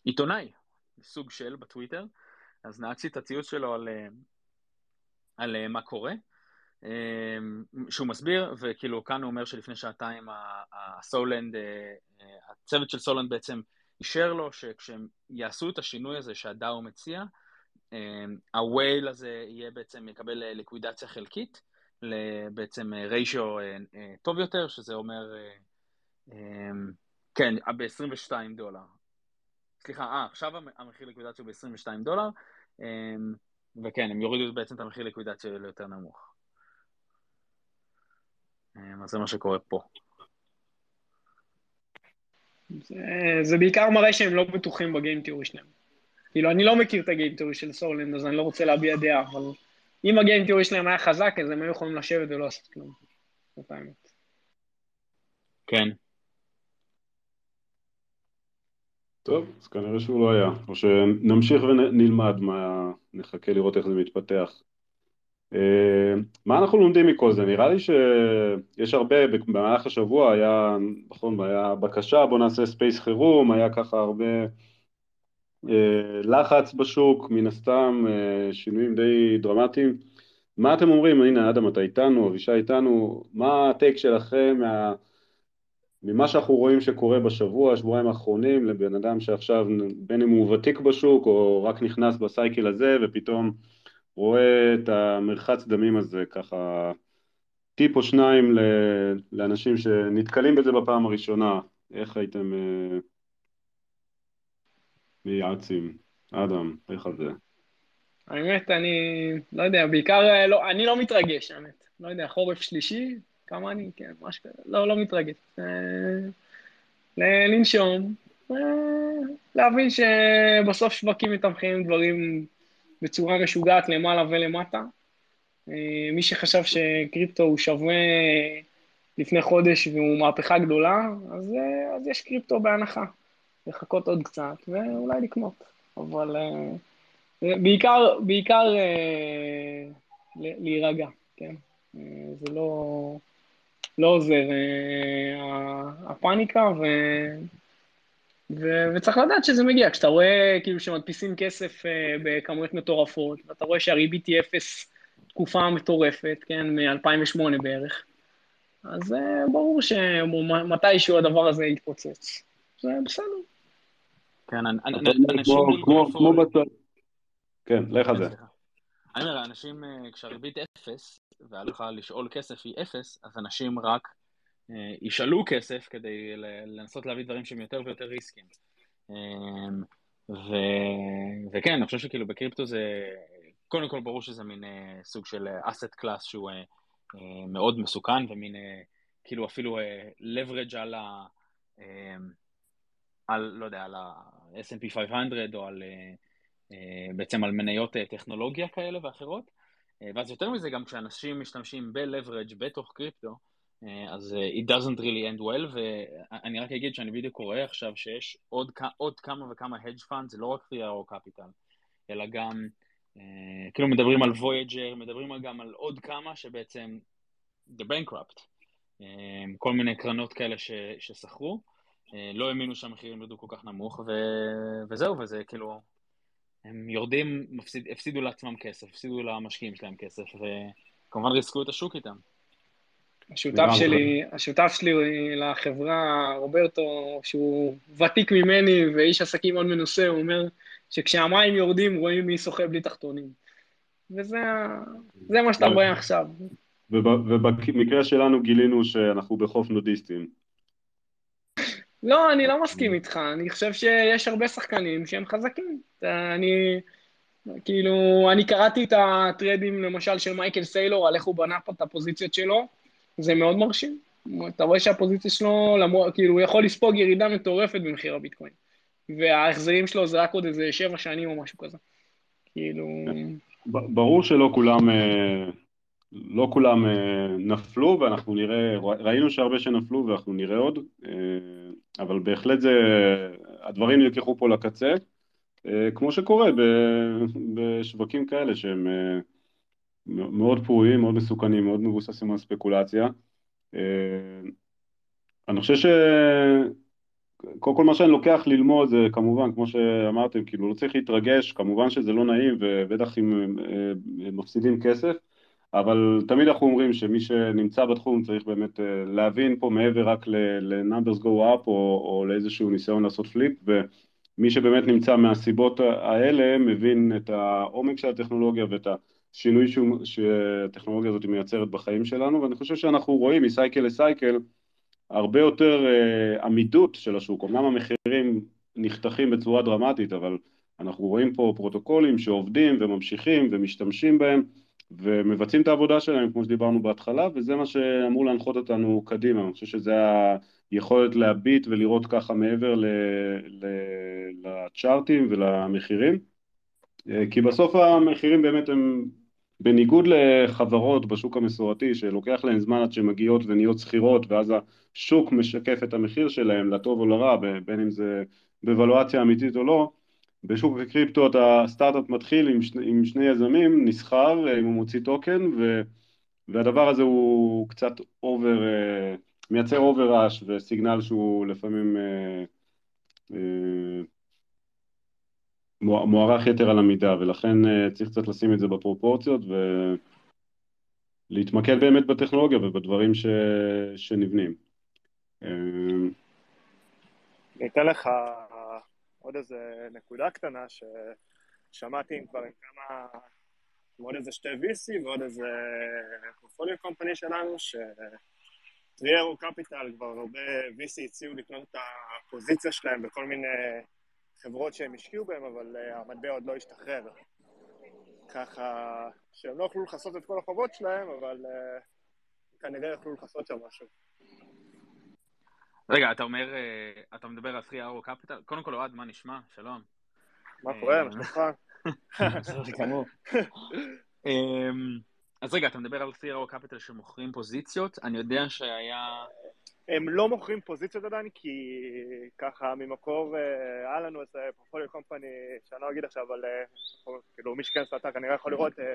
עיתונאי, סוג של, בטוויטר, אז נעצתי את הציוץ שלו על, אה, על אה, מה קורה, אה, שהוא מסביר, וכאילו כאן הוא אומר שלפני שעתיים הסולנד, הצוות של סולנד בעצם אישר לו שכשהם יעשו את השינוי הזה שה DAO מציע, הווייל הזה יהיה בעצם, יקבל ליקווידציה חלקית, בעצם ריישיו טוב יותר, שזה אומר, כן, ב-22 דולר. סליחה, אה, עכשיו המחיר ליקווידציה הוא ב-22 דולר, אמ, וכן, הם יורידו בעצם את המחיר ליקווידציה ליותר נמוך. אמ, אז זה מה שקורה פה. זה, זה בעיקר מראה שהם לא בטוחים בגיים תיאורי שלהם. כאילו, אני לא מכיר את ה game theory של סולנד, אז אני לא רוצה להביע דעה, אבל אם ה game theory שלהם היה חזק, אז הם היו יכולים לשבת ולא לעשות כלום. זאת האמת. כן. טוב, אז כנראה שהוא לא היה, או שנמשיך ונלמד מה, נחכה לראות איך זה מתפתח. אה, מה אנחנו לומדים מכל זה? נראה לי שיש הרבה, במהלך השבוע היה, נכון, היה בקשה, בוא נעשה space חירום, היה ככה הרבה אה, לחץ בשוק, מן הסתם, אה, שינויים די דרמטיים. מה אתם אומרים? הנה, אדם, אתה איתנו, אבישי איתנו, מה הטייק שלכם מה... ממה שאנחנו רואים שקורה בשבוע, שבועיים האחרונים, לבן אדם שעכשיו, בין אם הוא ותיק בשוק או רק נכנס בסייקל הזה ופתאום רואה את המרחץ דמים הזה, ככה טיפ או שניים לאנשים שנתקלים בזה בפעם הראשונה, איך הייתם אה, מייעצים? אדם, איך זה? האמת, אני לא יודע, בעיקר, אה, לא, אני לא מתרגש, האמת. לא יודע, חורף שלישי, כמה אני, כן, משהו כזה, לא, לא מתרגש. אה, לנשום, אה, להבין שבסוף שווקים מתמחים דברים בצורה משוגעת למעלה ולמטה. אה, מי שחשב שקריפטו הוא שווה לפני חודש והוא מהפכה גדולה, אז, אז יש קריפטו בהנחה. לחכות עוד קצת ואולי לקנות, אבל בעיקר, בעיקר להירגע, כן? זה לא, לא עוזר הפאניקה, ו... ו- וצריך לדעת שזה מגיע, כשאתה רואה כאילו שמדפיסים כסף uh, בכמויות מטורפות, ואתה רואה שהריבית היא אפס תקופה מטורפת, כן, מ-2008 בערך, אז uh, ברור שמתישהו הדבר הזה יתפוצץ. זה בסדר. כן, אנשים... כמו בצד... כן, לך על זה. אני אומר, אנשים, אה, כשהריבית אפס, והיה לך לשאול כסף היא אפס, אז אנשים רק אה, ישאלו כסף כדי לנסות להביא דברים שהם יותר ויותר ריסקים. אמ, ו... וכן, אני חושב שכאילו בקריפטו זה, קודם כל ברור שזה מין אה, סוג של אסט קלאס שהוא אה, מאוד מסוכן ומין כאילו אפילו leverage על ה... אמ, על, לא יודע, על ה-S&P 500 או על, בעצם על מניות טכנולוגיה כאלה ואחרות. ואז יותר מזה, גם כשאנשים משתמשים ב-leverage בתוך קריפטו, אה, אז אה, it doesn't really end well, ואני רק אגיד שאני בדיוק קורא עכשיו שיש עוד, עוד כמה וכמה hedge funds, זה לא רק 3RO Capital, אלא גם, אה, כאילו מדברים על Voyager, מדברים גם על עוד כמה שבעצם the bankrupt, כל מיני קרנות כאלה ש, ששכרו, לא האמינו שהמחירים ירדו כל כך נמוך, ו, וזהו, וזה כאילו, הם יורדים, מפסיד, הפסידו לעצמם כסף, הפסידו למשקיעים שלהם כסף, וכמובן ריסקו את השוק איתם. השותף שלי, השותף שלי לחברה, רוברטו, שהוא ותיק ממני ואיש עסקים מאוד מנוסה, הוא אומר שכשהמים יורדים רואים מי שוחה בלי תחתונים. וזה מה שאתה רואה עכשיו. ובמקרה שלנו גילינו שאנחנו בחוף נודיסטים. לא, אני לא מסכים איתך, אני חושב שיש הרבה שחקנים שהם חזקים. אני, כאילו, אני קראתי את הטרדים למשל של מייקל סיילור, על איך הוא בנה פה את הפוזיציות שלו. זה מאוד מרשים. אתה רואה שהפוזיציה שלו, למור, כאילו, הוא יכול לספוג ירידה מטורפת במחיר הביטקוין. וההחזרים שלו זה רק עוד איזה שבע שנים או משהו כזה. כאילו... ברור שלא כולם, אה, לא כולם אה, נפלו, ואנחנו נראה, ראינו שהרבה שנפלו ואנחנו נראה עוד, אה, אבל בהחלט זה, הדברים נלקחו פה לקצה, כמו שקורה בשווקים כאלה שהם מאוד פרועים, מאוד מסוכנים, מאוד מבוססים על ספקולציה. אה, אני חושב ש... קודם כל מה שאני לוקח ללמוד זה כמובן, כמו שאמרתם, כאילו לא צריך להתרגש, כמובן שזה לא נעים ובטח אם אה, מפסידים כסף, אבל תמיד אנחנו אומרים שמי שנמצא בתחום צריך באמת אה, להבין פה מעבר רק ל-numbers go up או, או לאיזשהו ניסיון לעשות פליפ, ומי שבאמת נמצא מהסיבות האלה מבין את העומק של הטכנולוגיה ואת ה... שינוי שהטכנולוגיה הזאת מייצרת בחיים שלנו, ואני חושב שאנחנו רואים מסייקל לסייקל הרבה יותר uh, עמידות של השוק. אמנם המחירים נחתכים בצורה דרמטית, אבל אנחנו רואים פה פרוטוקולים שעובדים וממשיכים ומשתמשים בהם ומבצעים את העבודה שלהם, כמו שדיברנו בהתחלה, וזה מה שאמור להנחות אותנו קדימה. אני חושב שזה היכולת להביט ולראות ככה מעבר לצ'ארטים ולמחירים. כי בסוף המחירים באמת הם בניגוד לחברות בשוק המסורתי שלוקח להן זמן עד שהן מגיעות ונהיות סחירות ואז השוק משקף את המחיר שלהן לטוב או לרע בין אם זה בוולואציה אמיתית או לא בשוק הקריפטו אתה סטארט-אפ מתחיל עם, שני, עם שני יזמים, נסחר, אם הוא מוציא token, ו, והדבר הזה הוא קצת over, מייצר אובר רעש וסיגנל שהוא לפעמים מוערך יתר על המידה, ולכן צריך קצת לשים את זה בפרופורציות ולהתמקד באמת בטכנולוגיה ובדברים ש... שנבנים. אני אתן לך עוד איזה נקודה קטנה ששמעתי עם כבר עם כמה, עם עוד איזה שתי VC ועוד איזה פורפוליו קומפני שלנו, ש... טריארו קפיטל כבר הרבה VC הציעו לקנות את הפוזיציה שלהם בכל מיני חברות שהם השקיעו בהם, אבל uh, המטבע עוד לא השתחרר. ככה שהם לא יכלו לכסות את כל החובות שלהם, אבל uh, כנראה יכלו לכסות שם משהו. רגע, אתה אומר, uh, אתה מדבר על 3 Arrow Capital? קודם כל, אוהד, מה נשמע? שלום. מה קורה? מה שלומך? [laughs] אז רגע, אתה מדבר על 3 Arrow Capital שמוכרים פוזיציות? אני יודע שהיה... הם לא מוכרים פוזיציות עדיין, כי ככה ממקור, אה, היה לנו איזה פורפוליו קומפני, שאני לא אגיד עכשיו, אבל אה, כאילו מי שכנס לאתר כנראה יכול לראות אה,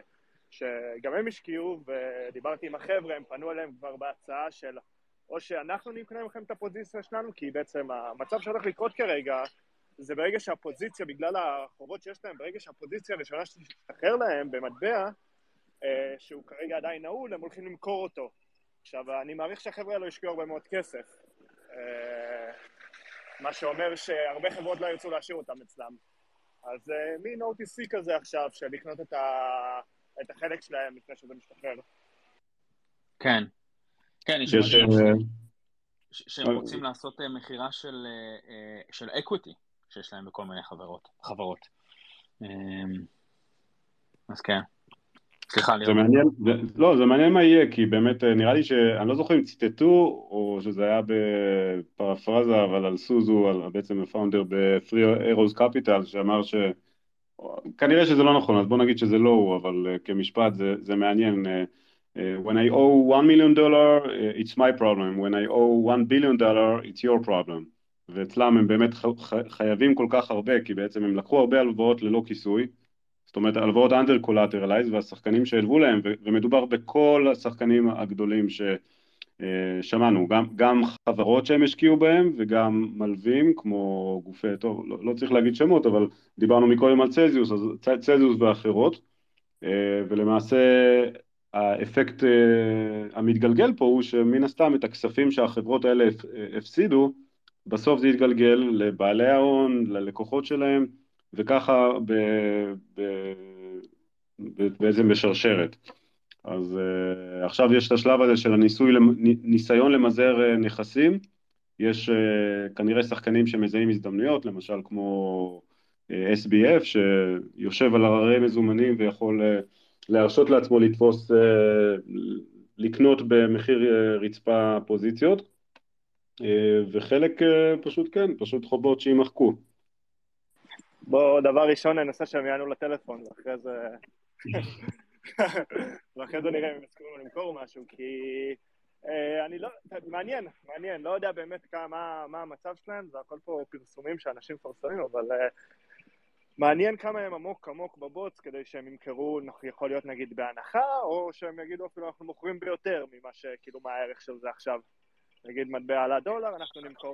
שגם הם השקיעו, ודיברתי עם החבר'ה, הם פנו אליהם כבר בהצעה של או שאנחנו נקנה לכם את הפוזיציה שלנו, כי בעצם המצב שהולך לקרות כרגע, זה ברגע שהפוזיציה, בגלל החובות שיש להם, ברגע שהפוזיציה הראשונה שתשתחרר להם במטבע, שהוא כרגע עדיין נעול, הם הולכים למכור אותו. עכשיו, אני מעריך שהחבר'ה האלו השקיעו הרבה מאוד כסף, אה, מה שאומר שהרבה חברות לא ירצו להשאיר אותם אצלם. אז אה, מין OTC כזה עכשיו, של לקנות את, ה... את החלק שלהם לפני שזה משתחרר. כן. כן, יש משהו אה, שהם רוצים לעשות מכירה של, של equity שיש להם בכל מיני חברות. חברות. אז כן. סליחה, זה מעניין, זה, לא, זה מעניין מה יהיה, כי באמת אה, נראה לי שאני לא זוכר אם ציטטו, או שזה היה בפרפרזה, אבל על סוזו, על בעצם ה founder ב-Three Arrows Capital, שאמר ש... כנראה שזה לא נכון, אז בוא נגיד שזה לא הוא, אבל כמשפט זה, זה מעניין. אה, when I owe one million dollar, uh, it's my problem. When I owe one billion dollar, it's your problem. ואצלם הם באמת חייבים כל כך הרבה, כי בעצם הם לקחו הרבה הלוואות ללא כיסוי, זאת אומרת הלוואות under collateralized והשחקנים שהלוו להם ומדובר בכל השחקנים הגדולים ששמענו, אה, גם, גם חברות שהם השקיעו בהם וגם מלווים כמו גופי, טוב לא, לא צריך להגיד שמות אבל דיברנו מקודם על צזיוס, אז צזיוס ואחרות אה, ולמעשה האפקט אה, המתגלגל פה הוא שמן הסתם את הכספים שהחברות האלה הפסידו בסוף זה יתגלגל לבעלי ההון, ללקוחות שלהם וככה ב, ב, ב, בעצם בשרשרת. אז uh, עכשיו יש את השלב הזה של הניסוי, ניסיון למזער נכסים, יש כנראה שחקנים שמזהים הזדמנויות, למשל כמו SBF שיושב על הררי מזומנים ויכול להרשות לעצמו לתפוס, uh, לקנות במחיר uh, רצפה פוזיציות, uh, וחלק פשוט כן, פשוט חובות שימחקו. בוא, דבר ראשון ננסה שהם יענו לטלפון, ואחרי זה... [laughs] ואחרי זה נראה אם הם יסכימו למכור משהו, כי אה, אני לא... מעניין, מעניין, לא יודע באמת כמה, מה המצב שלהם, זה הכל פה פרסומים שאנשים מפרסמים, אבל אה, מעניין כמה הם עמוק עמוק בבוץ כדי שהם ימכרו, יכול להיות נגיד בהנחה, או שהם יגידו אפילו אנחנו מוכרים ביותר ממה שכאילו מה הערך של זה עכשיו. נגיד מטבע עלה דולר, אנחנו נמכור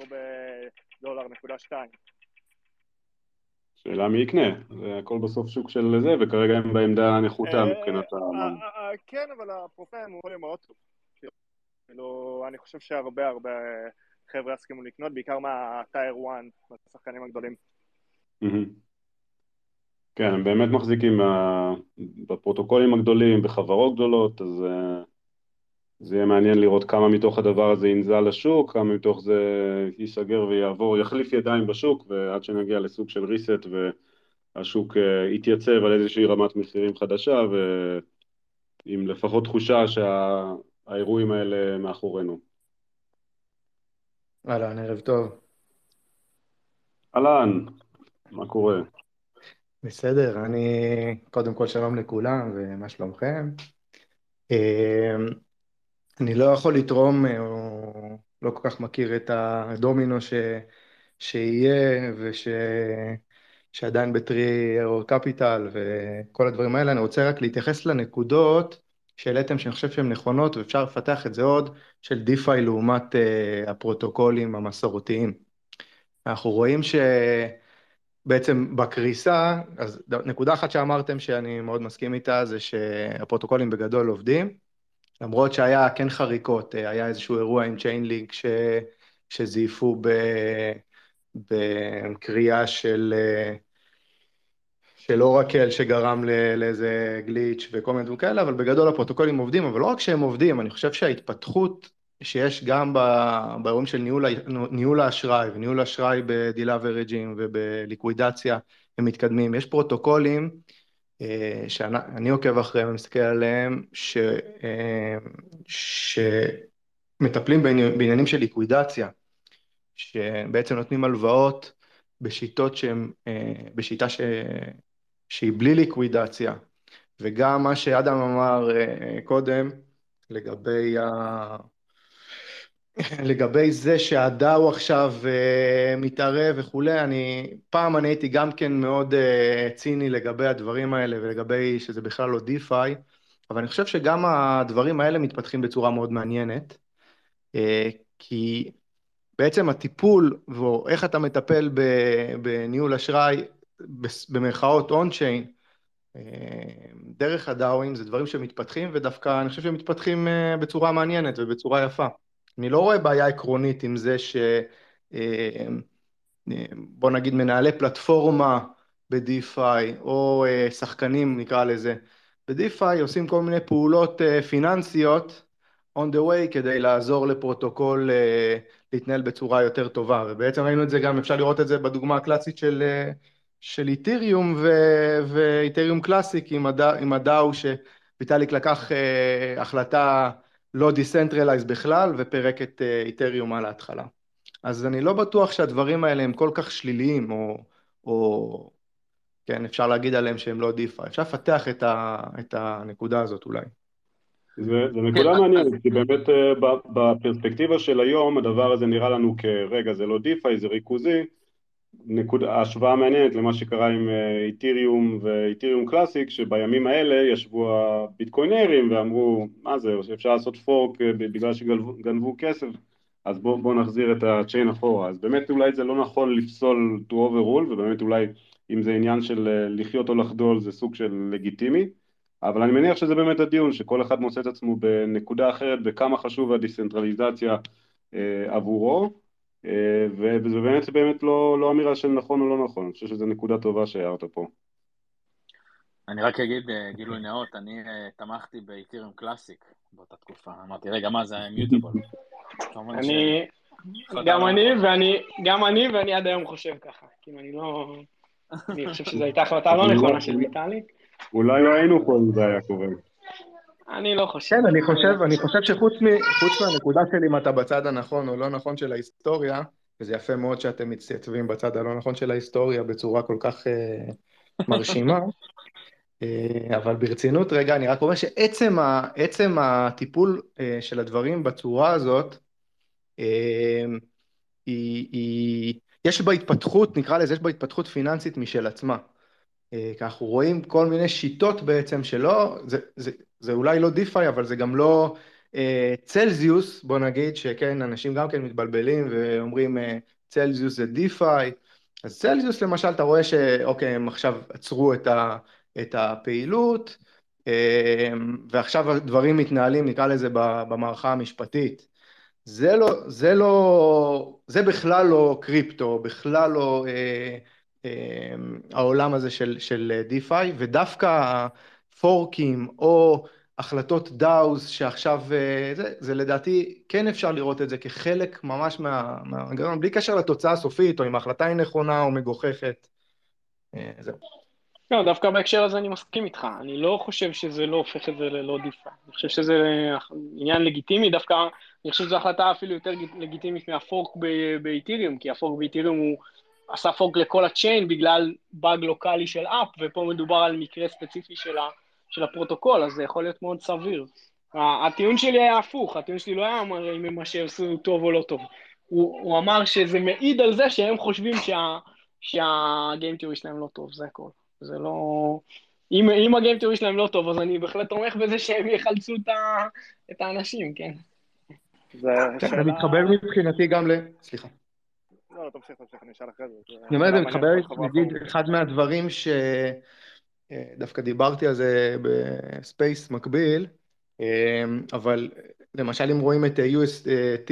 בדולר נקודה שתיים. שאלה מי יקנה, זה הכל בסוף שוק של זה, וכרגע הם בעמדה נחותה אה, מבחינת ה... אה, אה, כן, אבל הפרופיל הוא יכול מאוד טוב. כאילו, אני חושב שהרבה הרבה חבר'ה יסכימו לקנות, בעיקר מהטייר 1, מהשחקנים הגדולים. כן, הם באמת מחזיקים בפרוטוקולים הגדולים, בחברות גדולות, אז זה יהיה מעניין לראות כמה מתוך הדבר הזה ינזל לשוק, כמה מתוך זה ייסגר ויעבור, יחליף ידיים בשוק, ועד שנגיע לסוג של reset והשוק אה, יתייצב על איזושהי רמת מחירים חדשה, ועם לפחות תחושה שהאירועים האלה מאחורינו. אהלן, ערב טוב. אהלן, מה קורה? בסדר, אני קודם כל שלום לכולם ומה שלומכם. אה, אני לא יכול לתרום, אה, או לא כל כך מכיר את הדומינו ש, שיהיה, וש... שעדיין בטרי אור קפיטל וכל הדברים האלה, אני רוצה רק להתייחס לנקודות שהעליתם שאני חושב שהן נכונות ואפשר לפתח את זה עוד, של DeFi לעומת אה, הפרוטוקולים המסורתיים. אנחנו רואים שבעצם בקריסה, אז נקודה אחת שאמרתם שאני מאוד מסכים איתה זה שהפרוטוקולים בגדול עובדים, למרות שהיה כן חריקות, אה, היה איזשהו אירוע עם צ'יינלינק ש... שזייפו ב... בקריאה של אה, של oracle שגרם לאיזה glitch וכל מיני דברים כאלה, אבל בגדול הפרוטוקולים עובדים, אבל לא רק שהם עובדים, אני חושב שההתפתחות שיש גם באירועים של ניהול, ניהול האשראי וניהול האשראי בדילאברג'ים ובליקווידציה, הם מתקדמים. יש פרוטוקולים אה, שאני עוקב אחריהם ומסתכל עליהם, ש, אה, שמטפלים בעניינים של ליקווידציה, שבעצם נותנים הלוואות בשיטות שהן, אה, בשיטה ש... שהיא בלי ליקווידציה, וגם מה שאדם אמר קודם לגבי, ה... [laughs] לגבי זה שהדאו עכשיו uh, מתערב וכולי, אני, פעם אני הייתי גם כן מאוד uh, ציני לגבי הדברים האלה ולגבי שזה בכלל לא דיפיי, אבל אני חושב שגם הדברים האלה מתפתחים בצורה מאוד מעניינת, uh, כי בעצם הטיפול ואיך אתה מטפל בניהול אשראי במרכאות און-צ'יין, אה, דרך הדאווים זה דברים שמתפתחים, ודווקא אני חושב שהם מתפתחים אה, בצורה מעניינת ובצורה יפה. אני לא רואה בעיה עקרונית עם זה ש... אה, בוא נגיד מנהלי פלטפורמה ב-DeFi, או שחקנים נקרא לזה, ב-DeFi עושים כל מיני פעולות פיננסיות on the way כדי לעזור לפרוטוקול להתנהל בצורה יותר טובה, ובעצם ראינו את זה גם, אפשר לראות את זה בדוגמה הקלאסית של של איתריום ואיתריום קלאסיק עם, הד... עם ה DAO שויטליק לקח החלטה לא decentralized בכלל ופירק את אה, איתריום על ההתחלה. אז אני לא בטוח שהדברים האלה הם כל כך שליליים או, או כן, אפשר להגיד עליהם שהם לא DeFi, אפשר לפתח את, ה... את הנקודה הזאת אולי. זו נקודה מעניינת, כי באמת אה, בפרספקטיבה של היום הדבר הזה נראה לנו כרגע זה לא DeFi, זה ריכוזי, נקוד, השוואה מעניינת למה שקרה עם אה, איתיריום ואיתיריום קלאסיק שבימים האלה ישבו הביטקוינרים ואמרו מה זה, אפשר לעשות פורק אה, בגלל שגנבו כסף אז בואו בוא נחזיר את הצ'יין אחורה. אז באמת אולי זה לא נכון לפסול to overrule ובאמת אולי אם זה עניין של אה, לחיות או לחדול זה סוג של לגיטימי אבל אני מניח שזה באמת הדיון שכל אחד מוצא את עצמו בנקודה אחרת בכמה חשוב הדיסנטרליזציה עבורו. אה, וזה באמת, באמת לא, לא אמירה של נכון או לא נכון, אני חושב שזו נקודה טובה שהערת פה. אני רק אגיד אה, גילוי נאות, אני אה, תמכתי באיתיריום קלאסיק באותה תקופה, אמרתי, רגע, מה זה מיוטבול? אני, גם אני, ואני, גם אני, ואני עד היום חושב ככה, כאילו אני לא, אני חושב שזו הייתה החלטה לא נכונה של ויטאליק. אולי לא היינו פה אם זה היה קורה. אני לא חושב. כן, אני חושב, אני חושב שחוץ מ, מהנקודה של אם אתה בצד הנכון או לא נכון של ההיסטוריה, וזה יפה מאוד שאתם מתייצבים בצד הלא נכון של ההיסטוריה בצורה כל כך uh, [laughs] מרשימה, uh, אבל ברצינות רגע, אני רק אומר שעצם ה, הטיפול uh, של הדברים בצורה הזאת, uh, היא, היא, יש בה התפתחות, נקרא לזה, יש בה התפתחות פיננסית משל עצמה. כי אנחנו רואים כל מיני שיטות בעצם שלא, זה, זה, זה אולי לא DeFi, אבל זה גם לא אה, צלזיוס, בוא נגיד, שכן, אנשים גם כן מתבלבלים ואומרים אה, צלזיוס זה DeFi, אז צלזיוס למשל, אתה רואה שאוקיי, הם עכשיו עצרו את, ה, את הפעילות, אה, ועכשיו הדברים מתנהלים, נקרא לזה, במערכה המשפטית. זה לא, זה לא, זה בכלל לא קריפטו, בכלל לא אה, אה, העולם הזה של, של דיפיי, ודווקא פורקים או החלטות דאוז שעכשיו, אה, זה, זה לדעתי כן אפשר לראות את זה כחלק ממש מהמנגנון, מה, בלי קשר לתוצאה הסופית או אם ההחלטה היא נכונה או מגוחכת. אה, זהו. לא, דווקא בהקשר הזה אני מסכים איתך, אני לא חושב שזה לא הופך את זה ללא דיפה, אני חושב שזה עניין לגיטימי, דווקא אני חושב שזו החלטה אפילו יותר לגיטימית מה fork באיתיריום, כי ה fork באיתיריום הוא עשה fork לכל ה chain בגלל באג לוקאלי של app, ופה מדובר על מקרה ספציפי של ה... של הפרוטוקול, אז זה יכול להיות מאוד סביר. הטיעון שלי היה הפוך, הטיעון שלי לא היה אמר אם מה שעשו טוב או לא טוב. הוא, הוא אמר שזה מעיד על זה שהם חושבים שה, שה game theory שלהם לא טוב, זה הכל. זה לא... אם, אם ה game theory שלהם לא טוב, אז אני בהחלט תומך בזה שהם יחלצו את, ה... את האנשים, כן. זה שאלה... מתחבר מבחינתי גם ל... סליחה. לא, לא, תמשיך, תמשיך, אני אשאל אחרי זה. אני אומר, זה מתחבר, נגיד, אחד מהדברים שדווקא אה, דיברתי על זה ב space מקביל, אה, אבל למשל אם רואים את UST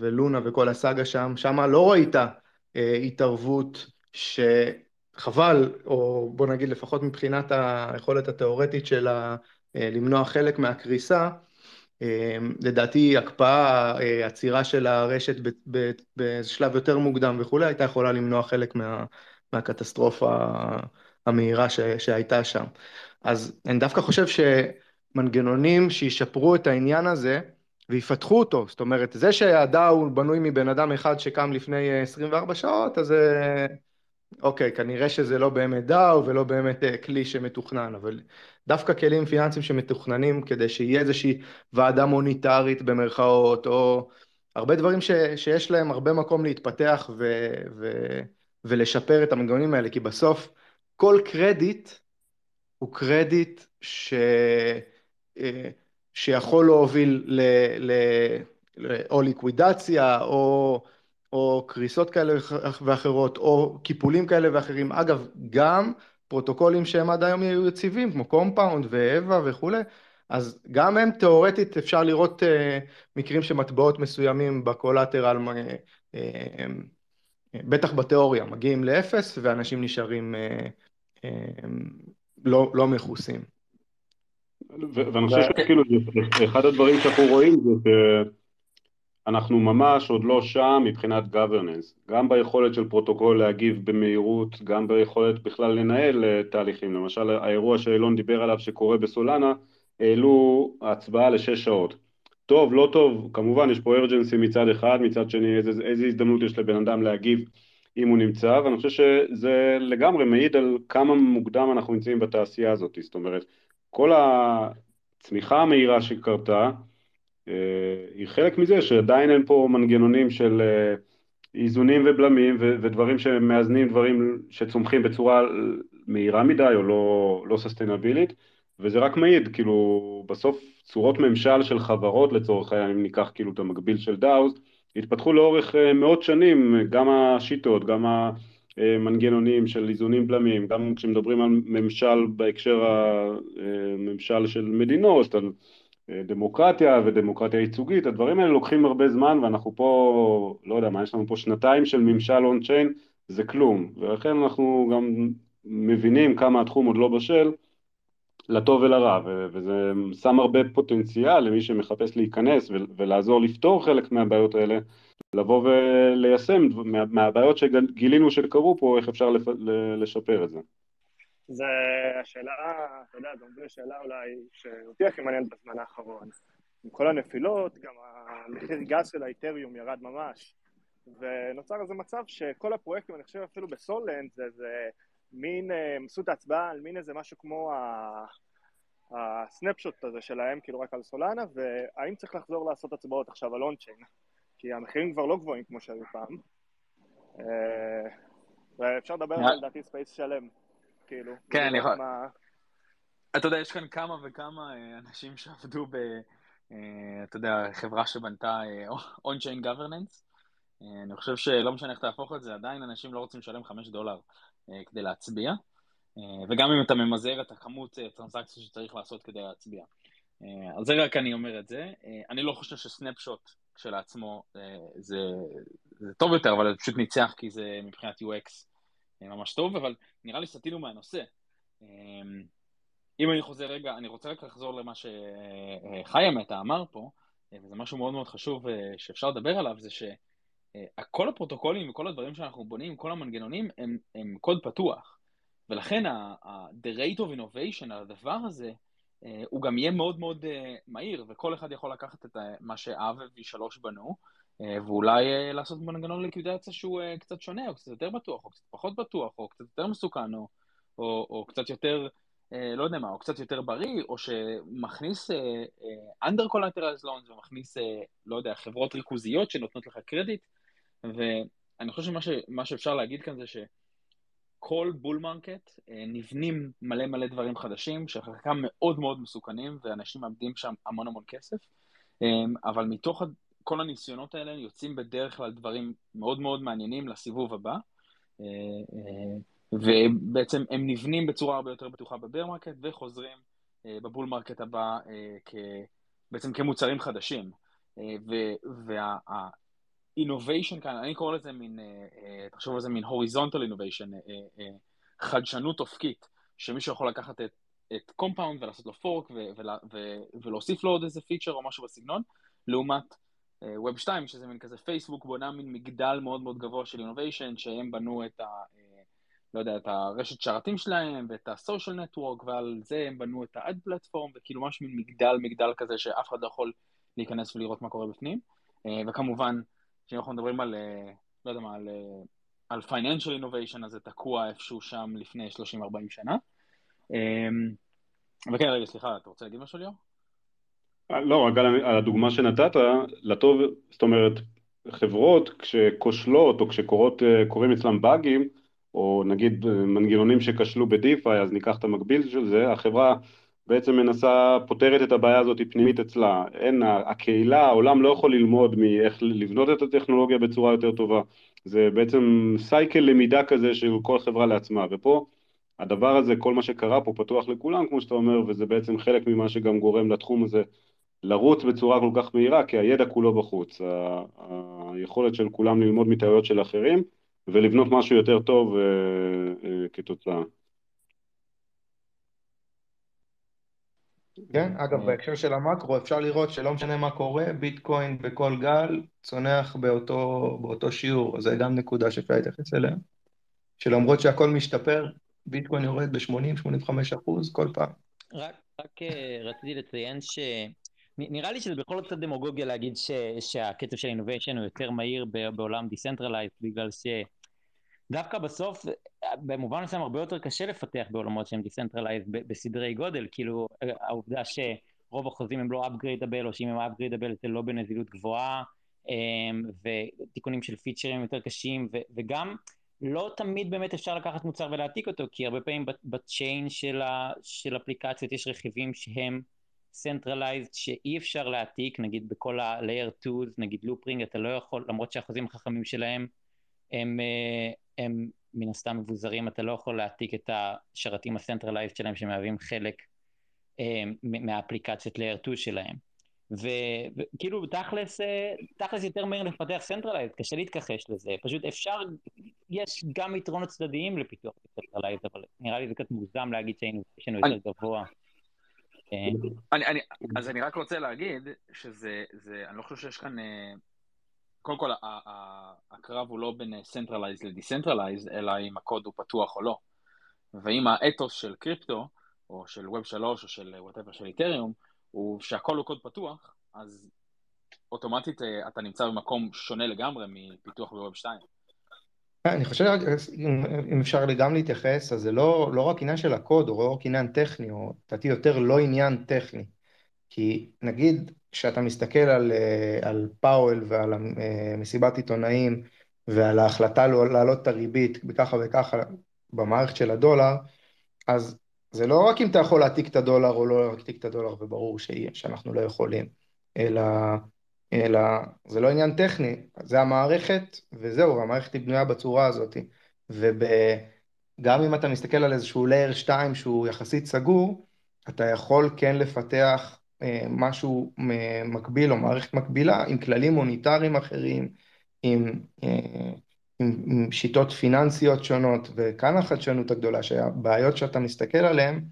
ולונה וכל הסאגה שם, שם לא ראית אה, התערבות שחבל, או בוא נגיד לפחות מבחינת היכולת התיאורטית שלה למנוע חלק מהקריסה, אמ, לדעתי הקפאה, אה, עצירה של הרשת בשלב יותר מוקדם וכולי, הייתה יכולה למנוע חלק מה, מהקטסטרופה המהירה ש, שהייתה שם. אז אני דווקא חושב שמנגנונים שישפרו את העניין הזה ויפתחו אותו, זאת אומרת, זה שהדאו בנוי מבן אדם אחד שקם לפני 24 שעות, אז אוקיי, כנראה שזה לא באמת דאו ולא באמת אה, כלי שמתוכנן, אבל דווקא כלים פיננסיים שמתוכננים כדי שיהיה איזושהי ועדה מוניטרית במרכאות, או הרבה דברים ש, שיש להם הרבה מקום להתפתח ו, ו, ולשפר את המנגנונים האלה, כי בסוף כל קרדיט הוא קרדיט ש, אה, שיכול להוביל ל, ל, או ליקווידציה או או קריסות כאלה ואחרות, או קיפולים כאלה ואחרים. אגב, גם פרוטוקולים שהם עד היום היו יציבים, כמו קומפאונד ואווה וכולי, אז גם הם תיאורטית אפשר לראות אה, מקרים שמטבעות מסוימים ב collateral, אה, אה, בטח בתיאוריה, מגיעים לאפס ואנשים נשארים לא, לא מכוסים. ואני חושב שכאילו אחד הדברים שאנחנו רואים זה אנחנו ממש עוד לא שם מבחינת governance, גם ביכולת של פרוטוקול להגיב במהירות, גם ביכולת בכלל לנהל אה, תהליכים, למשל האירוע שאילון דיבר עליו שקורה בסולנה, העלו הצבעה לשש שעות. טוב, לא טוב, כמובן יש פה urgency מצד אחד, מצד שני איזה, איזה הזדמנות יש לבן אדם להגיב אם הוא נמצא, ואני חושב שזה לגמרי מעיד על כמה מוקדם אנחנו נמצאים בתעשייה הזאת, זאת אומרת, כל הצמיחה המהירה שקרתה, אה, היא חלק מזה שעדיין אין פה מנגנונים של אה, איזונים ובלמים ודברים שמאזנים דברים שצומחים בצורה מהירה מדי או לא, לא ססטיינבילית וזה רק מעיד, כאילו בסוף צורות ממשל של חברות לצורך העניין, אם ניקח כאילו את המקביל של דאוז, התפתחו לאורך אה, מאות שנים, גם השיטות, גם המנגנונים של איזונים בלמים, גם כשמדברים על ממשל בהקשר הממשל של מדינות, על דמוקרטיה ודמוקרטיה ייצוגית, הדברים האלה לוקחים הרבה זמן ואנחנו פה, לא יודע מה, יש לנו פה שנתיים של ממשל און צ'יין, זה כלום, ולכן אנחנו גם מבינים כמה התחום עוד לא בשל, לטוב ולרע, וזה שם הרבה פוטנציאל למי שמחפש להיכנס ולעזור לפתור חלק מהבעיות האלה, לבוא וליישם מהבעיות שגילינו שקרו פה, איך אפשר לשפר את זה. זה השאלה, אתה יודע, זו שאלה אולי שאותי הכי מעניינת בזמן האחרון. עם כל הנפילות, גם המחיר גז של האיתריום ירד ממש. ונוצר איזה מצב שכל הפרויקטים, אני חושב אפילו בסולנד, זה, זה מין, הם עשו את ההצבעה על מין איזה משהו כמו ה Snapshot הזה שלהם, כאילו רק על סולנה, והאם צריך לחזור לעשות הצבעות עכשיו על on-chain? כי המחירים כבר לא גבוהים כמו שהיו פעם. אה, ואפשר לדבר על לדעתי space שלם. כאילו. כן, אני יכול... אתה יודע, יש כאן כמה וכמה אה, אנשים שעבדו ב... אה, אתה יודע, חברה שבנתה on-chain אה, governance. אני חושב שלא משנה איך תהפוך את זה, עדיין אנשים לא רוצים לשלם 5 דולר כדי להצביע. וגם אם אתה ממזער את הכמות טרנסקציה שצריך לעשות כדי להצביע. על זה רק אני אומר את זה. אני לא חושב שסנפשוט כשלעצמו זה, זה טוב יותר, אבל זה פשוט ניצח כי זה מבחינת UX ממש טוב, אבל נראה לי סטינו מהנושא. אם אני חוזר רגע, אני רוצה רק לחזור למה שחיים אתה אמר פה, וזה משהו מאוד מאוד חשוב אה, שאפשר לדבר עליו, זה שכל הפרוטוקולים וכל הדברים שאנחנו בונים, כל המנגנונים, הם, הם קוד פתוח. ולכן ה-the rate of innovation על הדבר הזה, אה, הוא גם יהיה מאוד מאוד אה, מהיר, וכל אחד יכול לקחת את מה שאב ו-3 בנו, אה, ואולי אה, לעשות מנגנון ליקווידציה שהוא אה, קצת שונה, או קצת יותר בטוח, או קצת פחות בטוח, או קצת יותר מסוכן, או, או, או קצת יותר, לא יודע מה, או קצת יותר בריא, או שמכניס under collateralized loans ומכניס, לא יודע, חברות ריכוזיות שנותנות לך קרדיט, ואני חושב שמה ש, שאפשר להגיד כאן זה ש... כל bull market נבנים מלא מלא דברים חדשים, שחלקם מאוד מאוד מסוכנים, ואנשים מאבדים שם המון המון כסף, אבל מתוך כל הניסיונות האלה יוצאים בדרך כלל דברים מאוד מאוד מעניינים לסיבוב הבא, ובעצם הם נבנים בצורה הרבה יותר בטוחה ב bear market וחוזרים ב bull market הבא כ... בעצם כמוצרים חדשים. וה-innovation כאן, אני קורא לזה מין, תחשוב על זה מין horizontal innovation, חדשנות אופקית, שמישהו יכול לקחת את, את compound ולעשות לו fork ולהוסיף לו עוד איזה פיצ'ר או משהו בסגנון, לעומת Web 2, שזה מין כזה פייסבוק בונה מין מגדל מאוד מאוד גבוה של innovation, שהם בנו את ה... לא יודע, את הרשת שרתים שלהם ואת ה-social network, ועל זה הם בנו את ה-ad platform, וכאילו ממש מין מגדל, מגדל כזה שאף אחד לא יכול להיכנס ולראות מה קורה בפנים. וכמובן, כשאנחנו מדברים על, לא יודע מה, על, על financial innovation, אז זה תקוע איפשהו שם לפני 30-40 שנה. וכן, רגע, סליחה, אתה רוצה להגיד משהו ליאור? לא, רק על הדוגמה שנתת, לטוב, זאת אומרת, חברות כשכושלות או כשקורים אצלם באגים, או נגיד מנגנונים שכשלו בדיפיי, אז ניקח את המקביל של זה, החברה בעצם מנסה, פותרת את הבעיה הזאת פנימית אצלה, אין, הקהילה, העולם לא יכול ללמוד מאיך לבנות את הטכנולוגיה בצורה יותר טובה, זה בעצם סייקל למידה כזה של כל חברה לעצמה, ופה הדבר הזה, כל מה שקרה פה פתוח לכולם, כמו שאתה אומר, וזה בעצם חלק ממה שגם גורם לתחום הזה לרוץ בצורה כל כך מהירה, כי הידע כולו בחוץ, היכולת של כולם ללמוד מטעויות של אחרים, ולבנות משהו יותר טוב uh, uh, כתוצאה. כן, אגב, בהקשר של המקרו אפשר לראות שלא משנה מה קורה, ביטקוין בכל גל צונח באותו, באותו שיעור, זה גם נקודה שאפשר להתייחס אליה, שלמרות שהכל משתפר, ביטקוין יורד ב-80-85 אחוז כל פעם. רק, רק רציתי לציין ש... נראה לי שזה בכל זאת קצת דמוגוגיה להגיד ש, שהקצב של innovation הוא יותר מהיר בעולם decentralized, בגלל שדווקא בסוף, במובן מסוים הרבה יותר קשה לפתח בעולמות שהם decentralized בסדרי גודל, כאילו העובדה שרוב החוזים הם לא upgradable, או שאם הם upgradable זה לא בנזילות גבוהה, אמ, ותיקונים של פיצ'רים יותר קשים, וגם לא תמיד באמת אפשר לקחת מוצר ולהעתיק אותו, כי הרבה פעמים ב chain של, של אפליקציות יש רכיבים שהם centralized שאי אפשר להעתיק, נגיד בכל ה-layer 2, נגיד לופרינג, אתה לא יכול, למרות שהחוזים החכמים שלהם הם, אה, הם מן הסתם מבוזרים, אתה לא יכול להעתיק את השרתים ה-centralized שלהם שמהווים חלק אה, מהאפליקציית layer 2 שלהם. וכאילו תכלס, אה, תכלס יותר מהיר לפתח centralized, קשה להתכחש לזה, פשוט אפשר, יש גם יתרונות צדדיים לפיתוח centralized, אבל נראה לי זה קצת מוגזם להגיד שהיינו יותר גבוה. אני, אני, אז אני רק רוצה להגיד שזה, זה, אני לא חושב שיש כאן, קודם כל הקרב הוא לא בין Centralized ל-Decentralized, אלא אם הקוד הוא פתוח או לא. ואם האתוס של קריפטו, או של Web 3, או של whatever של איתריום, הוא שהכל הוא קוד פתוח, אז אוטומטית אה, אתה נמצא במקום שונה לגמרי מפיתוח ב-Web 2. אני חושב, אם אפשר גם להתייחס, אז זה לא, לא רק עניין של הקוד, או רק עניין טכני, או לדעתי יותר לא עניין טכני. כי נגיד, כשאתה מסתכל על, אה, על פאוול ועל אה, מסיבת עיתונאים, ועל ההחלטה לא, להעלות את הריבית בככה וככה במערכת של הדולר, אז זה לא רק אם אתה יכול להעתיק את הדולר או לא להעתיק את הדולר, וברור שאנחנו לא יכולים, אלא אלא זה לא עניין טכני, זה המערכת וזהו, המערכת היא בנויה בצורה הזאת. וגם אם אתה מסתכל על איזשהו layer 2 שהוא יחסית סגור, אתה יכול כן לפתח משהו מקביל או מערכת מקבילה עם כללים מוניטריים אחרים, עם, אה, עם, עם שיטות פיננסיות שונות, וכאן החדשנות הגדולה, שהבעיות שאתה מסתכל עליהן,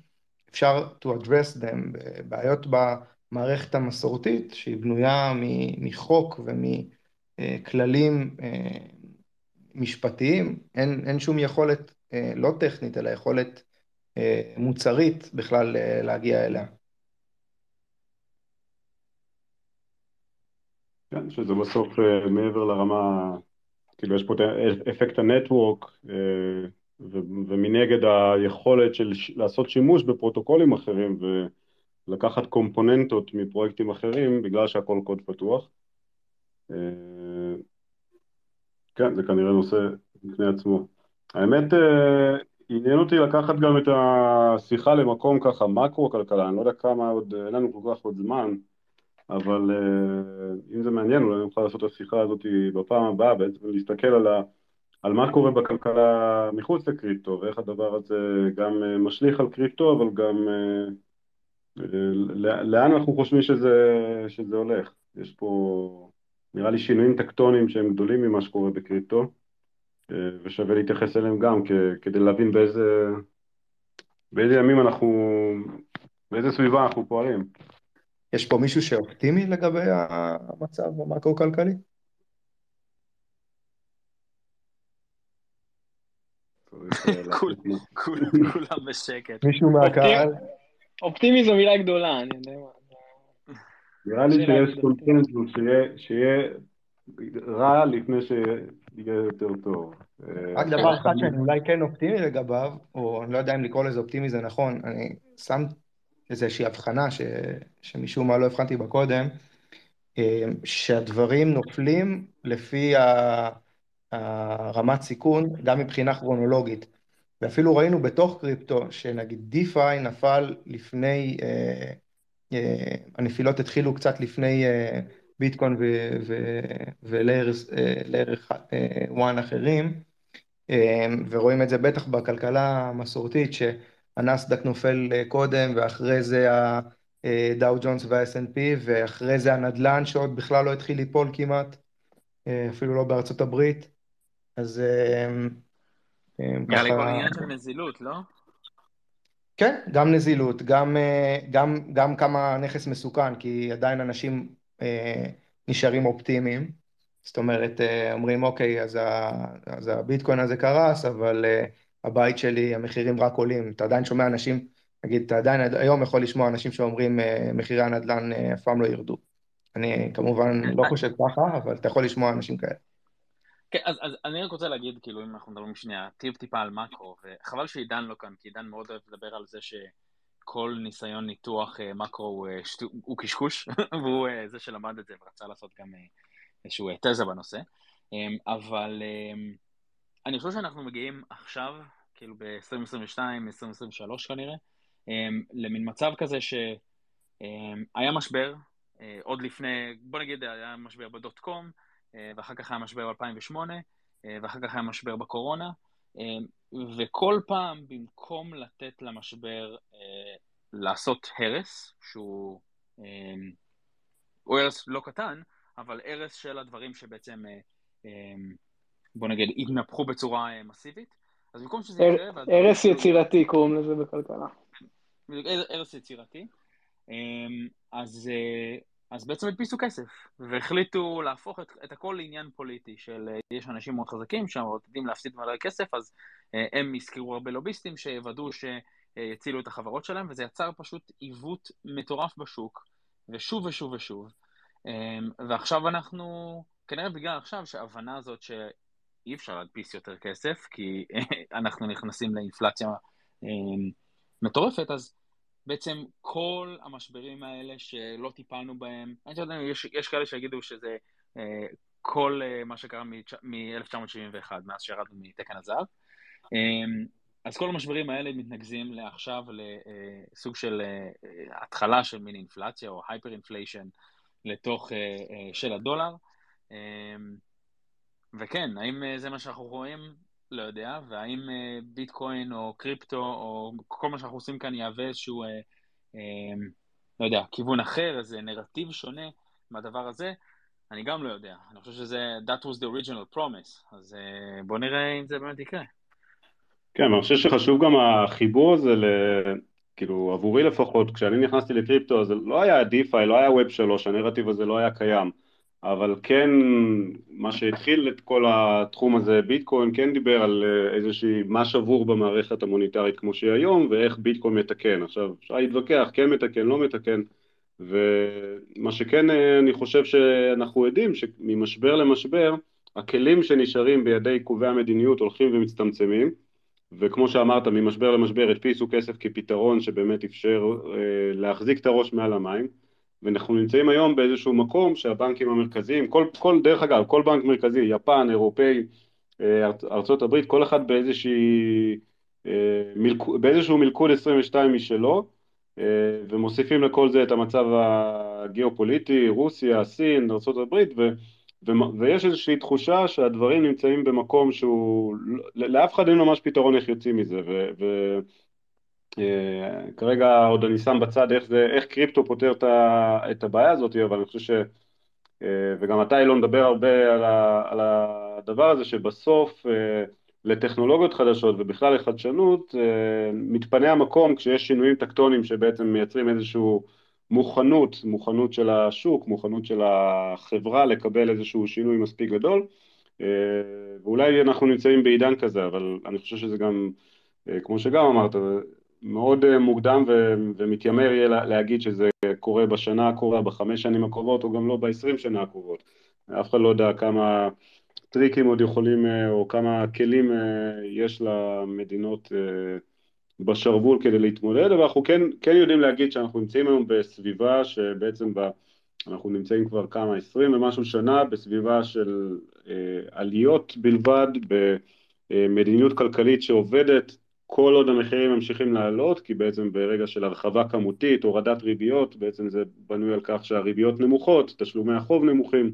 אפשר to address them, בעיות ב... המערכת המסורתית, שהיא בנויה מחוק ומכללים אה, משפטיים, אין, אין שום יכולת, אה, לא טכנית, אלא יכולת אה, מוצרית בכלל להגיע אליה. כן, שזה בסוף מעבר לרמה, כאילו יש פה את אפקט הנטוורק, ומנגד היכולת של לעשות שימוש בפרוטוקולים אחרים, ו... לקחת קומפוננטות מפרויקטים אחרים בגלל שהכל קוד פתוח. אה, כן, זה כנראה נושא בפני עצמו. האמת, אה, עניין אותי לקחת גם את השיחה למקום ככה מקרו-כלכלה, אני לא יודע כמה עוד, אין לנו כל כך עוד זמן, אבל אה, אם זה מעניין, אולי נוכל לעשות את השיחה הזאת בפעם הבאה, בעצם להסתכל על, ה, על מה קורה בכלכלה מחוץ לקריפטו, ואיך הדבר הזה גם אה, משליך על קריפטו, אבל גם לאן אנחנו חושבים שזה, שזה הולך. יש פה, נראה לי, שינויים טקטוניים שהם גדולים ממה שקורה בקריפטו. אה, ושווה להתייחס אליהם גם כדי להבין באיזה, באיזה ימים אנחנו, באיזה סביבה אנחנו פועלים. יש פה מישהו שאופטימי לגבי המצב המקרו-כלכלי? [laughs] כולם בשקט. מישהו מהקהל? אופטימי זו מילה גדולה, אני יודע מה. נראה לי שיש קונצנזוס, שיהיה רע לפני שיהיה יותר טוב. רק דבר אחד שאני אולי כן אופטימי לגביו, או אני לא יודע אם לקרוא לזה אופטימי זה נכון, אני שם איזושהי הבחנה ש... שמשום מה לא הבחנתי בה קודם, אה, שהדברים נופלים לפי הרמת סיכון, גם מבחינה כרונולוגית. ואפילו ראינו בתוך קריפטו, שנגיד דיפיי נפל לפני, אה, אה, הנפילות התחילו קצת לפני ביטקוין ולאר 1 אחרים, ורואים את זה בטח בכלכלה המסורתית, שהנסדק נופל קודם, ואחרי זה הדאו ג'ונס וה-S&P, ואחרי זה הנדל"ן שעוד בכלל לא התחיל ליפול כמעט, אפילו לא בארצות הברית, אז ככה... כל עניין של נזילות, לא? כן, גם נזילות, גם, גם, גם כמה נכס מסוכן, כי עדיין אנשים אה, נשארים אופטימיים. זאת אומרת, אה, אומרים, אוקיי, אז, ה, אז הביטקוין הזה קרס, אבל אה, הבית שלי, המחירים רק עולים. אתה עדיין שומע אנשים, נגיד, אתה עדיין היום יכול לשמוע אנשים שאומרים, מחירי הנדל"ן אף פעם לא ירדו. אני כמובן לא חושב ככה, אבל אתה יכול לשמוע אנשים כאלה. כן, אז, אז אני רק רוצה להגיד, כאילו, אם אנחנו מדברים שנייה, טיפ טיפה על מקרו, וחבל שעידן לא כאן, כי עידן מאוד אוהב לדבר על זה ש... כל ניסיון ניתוח אה, מקרו הוא, אה, שטו, הוא קשקוש, [laughs] והוא אה, זה שלמד את זה ורצה לעשות גם איזשהו תזה בנושא. אמ, אבל אמ, אני חושב שאנחנו מגיעים עכשיו, כאילו ב-2022, 2023 כנראה, אמ, למין מצב כזה שהיה משבר, עוד לפני, בוא נגיד היה משבר בדוט קום, ואחר כך היה משבר ב-2008, ואחר כך היה משבר בקורונה, וכל פעם, במקום לתת למשבר אה, לעשות הרס, שהוא אה, הוא הרס לא קטן, אבל הרס של הדברים שבעצם, אה, אה, בוא נגיד, התנפחו בצורה אה, מסיבית, אז במקום שזה יקרה... הרס יצירתי קוראים לזה בכלכלה. הרס יצירתי. אה, אז, אה, אז בעצם הדפיסו כסף, והחליטו להפוך את, את הכל לעניין פוליטי, של אה, יש אנשים מאוד חזקים שם, עתידים להפסיד מלא כסף, אז הם יזכרו הרבה לוביסטים שיוודאו שיצילו את החברות שלהם, וזה יצר פשוט עיוות מטורף בשוק, ושוב ושוב ושוב. אה, ועכשיו אנחנו, כנראה בגלל עכשיו שההבנה הזאת שאי אפשר להדפיס יותר כסף, כי [laughs] אנחנו נכנסים לאינפלציה מטורפת, אז בעצם כל המשברים האלה שלא טיפלנו בהם, אני לא יודע, יש, יש כאלה שיגידו שזה אה, כל אה, מה שקרה מ-1971, מאז שירדנו מתקן הזהב. אה, אז כל המשברים האלה מתנקזים לעכשיו לסוג אה, של התחלה של מין אינפלציה או hyper inflation לתוך, של הדולר. אה, וכן, האם אה, זה מה שאנחנו רואים? לא יודע, והאם אה, ביטקוין או קריפטו או כל מה שאנחנו עושים כאן יהווה איזשהו, אה, אה, לא יודע, כיוון אחר, איזה נרטיב שונה מהדבר הזה, אני גם לא יודע. אני חושב שזה, that was the original promise, אז אה, בואו נראה אם זה באמת יקרה. כן, אני חושב שחשוב גם החיבור הזה, ל... כאילו עבורי לפחות, כשאני נכנסתי לקריפטו, זה לא היה דיפיי, לא היה ווב שלוש, הנרטיב הזה לא היה קיים. אבל כן, מה שהתחיל את כל התחום הזה, ביטקוין כן דיבר על אה, איזושהי, מה שבור במערכת המוניטרית כמו שהיא היום, ואיך ביטקוין מתקן. עכשיו, אפשר להתווכח, כן מתקן, לא מתקן, ומה שכן אה, אני חושב שאנחנו יודעים, שממשבר למשבר, הכלים שנשארים בידי קובעי המדיניות הולכים ומצטמצמים, וכמו שאמרת, ממשבר למשבר הדפיסו כסף כפתרון שבאמת אפשר אה, להחזיק את הראש מעל המים. ואנחנו נמצאים היום באיזשהו מקום שהבנקים המרכזיים, כל, כל, דרך אגב, כל בנק מרכזי, יפן, אירופאי, ארצות הברית, כל אחד באיזושהי, באיזשהו מלכוד 22 משלו, ומוסיפים לכל זה את המצב הגיאופוליטי, רוסיה, סין, ארה"ב, ו, ו, ויש איזושהי תחושה שהדברים נמצאים במקום שהוא, לאף אחד אין ממש פתרון איך יוצאים מזה, וכרגע עוד אני שם בצד איך, זה, איך קריפטו פותר את הבעיה הזאת, אבל אני חושב ש... וגם אתה אילון מדבר הרבה על, ה, על הדבר הזה שבסוף לטכנולוגיות חדשות ובכלל לחדשנות, אה, מתפנה המקום כשיש שינויים טקטונים שבעצם מייצרים איזושהי מוכנות, מוכנות של השוק, מוכנות של החברה לקבל איזשהו שינוי מספיק גדול, אה, ואולי אנחנו נמצאים בעידן כזה, אבל אני חושב שזה גם, אה, כמו שגם אמרת, מאוד מוקדם ומתיימר יהיה להגיד שזה קורה בשנה הקרובה, בחמש שנים הקרובות, או גם לא בעשרים שנה הקרובות. אף אחד לא יודע כמה... טריקים עוד יכולים, אה, או כמה כלים אה, יש למדינות אה, בשרוול כדי להתמודד, אבל אנחנו כן, כן יודעים להגיד שאנחנו נמצאים היום בסביבה שבעצם ב, אנחנו נמצאים כבר כמה, עשרים ומשהו שנה בסביבה של עליות בלבד, במדיניות כלכלית שעובדת כל עוד המחירים ממשיכים לעלות, כי בעצם ברגע של הרחבה כמותית, הורדת ריביות, בעצם זה בנוי על כך שהריביות נמוכות, תשלומי החוב נמוכים,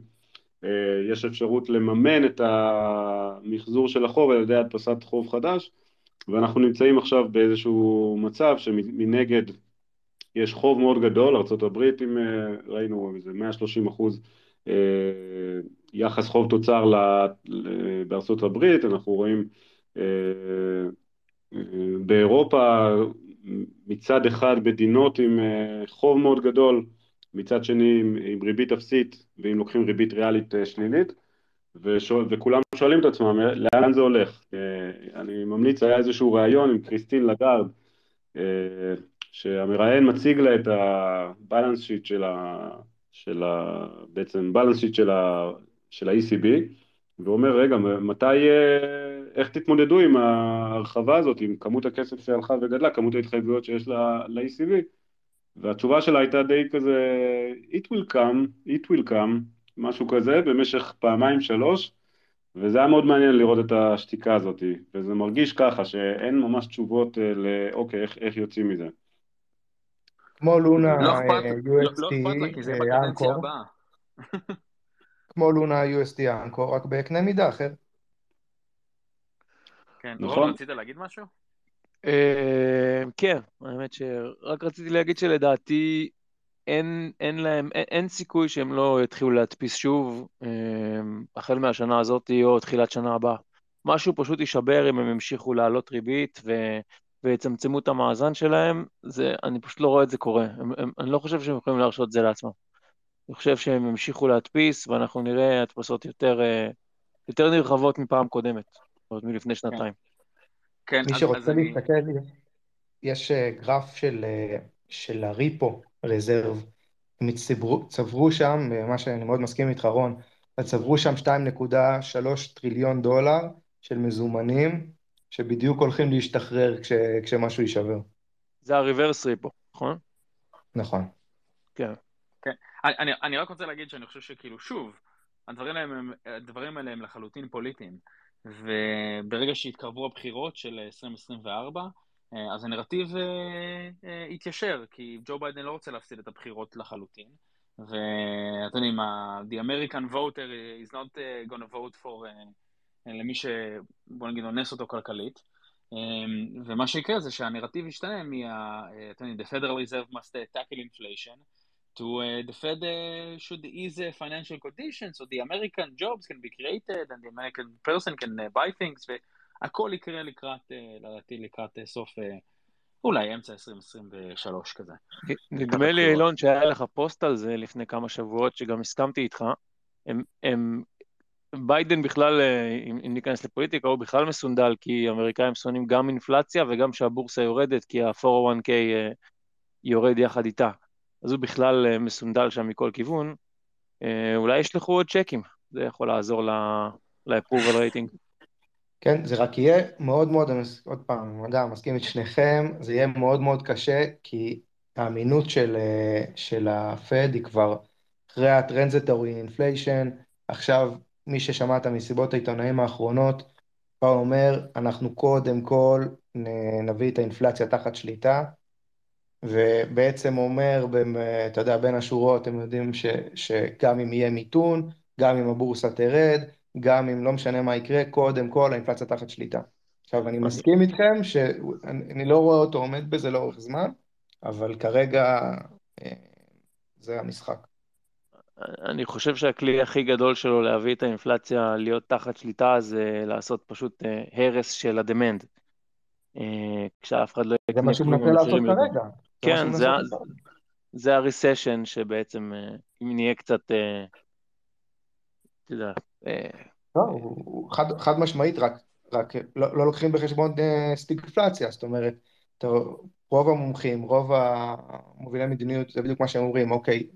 אה, יש אפשרות לממן את המחזור של החוב על ידי הדפסת חוב חדש, ואנחנו נמצאים עכשיו באיזשהו מצב שמנגד יש חוב מאוד גדול, ארה"ב, אם אה, ראינו איזה 130 אחוז אה, יחס חוב תוצר הברית, אנחנו רואים באירופה מצד אחד מדינות עם חוב מאוד גדול, מצד שני עם, ריבית אפסית ואם לוקחים ריבית ריאלית אה, שלילית ושואל, וכולם שואלים את עצמם אה, לאן זה הולך. אה, אני ממליץ, היה איזשהו ראיון עם קריסטין לגארד שהמראיין מציג לה את הבלנס שיט של, ה, של ה, בעצם בלנס שיט של, ה, של ה-ECB ואומר רגע מתי, איך תתמודדו עם ההרחבה הזאת, עם כמות הכסף שהלכה וגדלה, כמות ההתחייבויות שיש ל-ECB והתשובה שלה הייתה די כזה, it will come, it will come, משהו כזה, במשך פעמיים שלוש, וזה היה מאוד מעניין לראות את השתיקה הזאת, וזה מרגיש ככה, שאין ממש תשובות אה, לאוקיי, איך, איך יוצאים מזה. כמו לונה לא אכפת לא לה, כי זה בקדנציה הבאה. כמו לונה USD אנקור, רק בקנה מידה אחר. כן, נכון. רצית להגיד משהו? אה, כן, האמת שרק רציתי להגיד שלדעתי אין, אין להם, אין, אין סיכוי שהם לא יתחילו להדפיס שוב אה, החל מהשנה הזאת או תחילת שנה הבאה. משהו פשוט יישבר אם הם ימשיכו להעלות ריבית ו, ויצמצמו את המאזן שלהם, זה, אני פשוט לא רואה את זה קורה. הם, הם, אני לא חושב שהם יכולים להרשות את זה לעצמם. אני חושב שהם ימשיכו להדפיס ואנחנו נראה הדפסות יותר, אה, יותר נרחבות מפעם קודמת, עוד מלפני שנתיים. כן. כן, מי שרוצה להסתכל, אני... יש אה, גרף של, אה, של הריפו רזרב. הם צברו, צברו שם, מה שאני מאוד מסכים איתך רון, צברו שם 2.3 טריליון דולר של מזומנים, שבדיוק הולכים להשתחרר כש, כשמשהו יישבר. זה הריברס ריפו, נכון? נכון. כן. כן. אני, אני רק רוצה להגיד שאני חושב שכאילו, שוב, הדברים האלה הם, הדברים האלה הם לחלוטין פוליטיים. וברגע שהתקרבו הבחירות של 2024, אה, אז הנרטיב התיישר, אה, כי ג'ו ביידן לא רוצה להפסיד את הבחירות לחלוטין. ואתם יודעים, the American voter is not gonna vote for למי שבוא נגיד אונס אותו כלכלית. ומה שיקרה זה שהנרטיב ישתנה מה... אתם יודעים, the Federal Reserve must tackle inflation, to uh, the Fed uh, should ease uh, financial conditions, so the American jobs can be created and the American person can uh, buy things, והכל יקרה לקראת, uh, לדעתי לקראת uh, סוף, uh, אולי אמצע 2023 כזה. נדמה לי, אילון, שהיה לך פוסט על זה לפני כמה שבועות, שגם הסכמתי איתך. הם, הם, ביידן בכלל, אם, אם ניכנס לפוליטיקה, הוא בכלל מסונדל, כי האמריקאים שונאים גם אינפלציה וגם שהבורסה יורדת, כי ה-401k יורד יחד איתה. אז הוא בכלל אה, מסונדל שם מכל כיוון, אה, אולי ישלחו עוד צ'קים, זה יכול לעזור ל-approval רייטינג. כן, זה רק יהיה מאוד מאוד, עוד פעם, גם מסכים את שניכם, זה יהיה מאוד מאוד קשה, כי האמינות של, אה, של הפד היא כבר אחרי ה transitory inflation, עכשיו מי ששמע את המסיבות העיתונאים האחרונות, פאוול אומר, אנחנו קודם כל נביא את האינפלציה תחת שליטה, ובעצם אומר, אתה יודע, בין השורות, הם יודעים ש, שגם אם יהיה מיתון, גם אם הבורסה תרד, גם אם לא משנה מה יקרה, קודם כל האינפלציה תחת שליטה. עכשיו, אני מסכים איתכם שאני לא רואה אותו עומד בזה לאורך זמן, אבל כרגע אה, זה המשחק. אני חושב שהכלי הכי גדול שלו להביא את האינפלציה להיות תחת שליטה זה לעשות פשוט אה, הרס של הדמנד. אה, כשאף אחד לא יקנה... זה מה שהוא מנסה לעשות כרגע. כן, זה, זה הריסשן שבעצם, אם נהיה קצת, אתה יודע... לא, חד, חד משמעית, רק, רק לא, לא לוקחים בחשבון סטיגפלציה, זאת אומרת, רוב המומחים, רוב המובילי מדיניות, זה בדיוק מה שהם אומרים, אוקיי,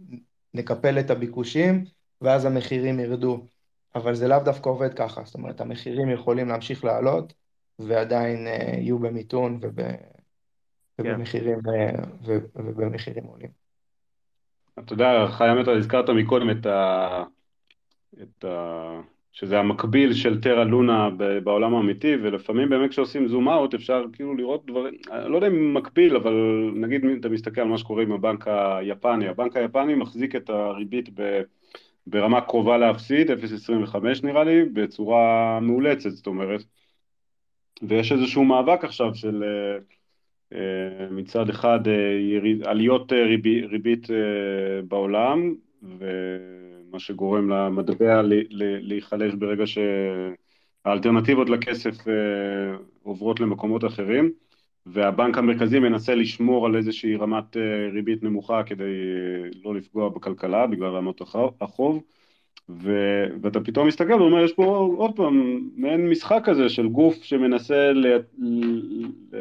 נקפל את הביקושים ואז המחירים ירדו, אבל זה לאו דווקא עובד ככה, זאת אומרת, המחירים יכולים להמשיך לעלות ועדיין יהיו במיתון וב. ובמחירים, uh, ובמחירים עולים. אתה יודע, חיים, אתה הזכרת מקודם את ה... את ה... שזה המקביל של טרה לונה בעולם האמיתי, ולפעמים באמת כשעושים זום אאוט אפשר כאילו לראות דברים, לא יודע אם מקביל, אבל נגיד אתה מסתכל על מה שקורה עם הבנק היפני, הבנק היפני מחזיק את הריבית ב, ברמה קרובה להפסיד, 0.25 נראה לי, בצורה מאולצת, זאת אומרת, ויש איזשהו מאבק עכשיו של אה, מצד אחד אה, עליות אה, ריבית, ריבית בעולם, ו... מה שגורם למטבע להיחלש ברגע שהאלטרנטיבות לכסף אה, עוברות למקומות אחרים, והבנק המרכזי מנסה לשמור על איזושהי רמת אה, ריבית נמוכה כדי אה, לא לפגוע בכלכלה בגלל רמות החוב. ו... ואתה פתאום מסתכל ואומר, יש פה עוד פעם מעין משחק כזה של גוף שמנסה ל... ל...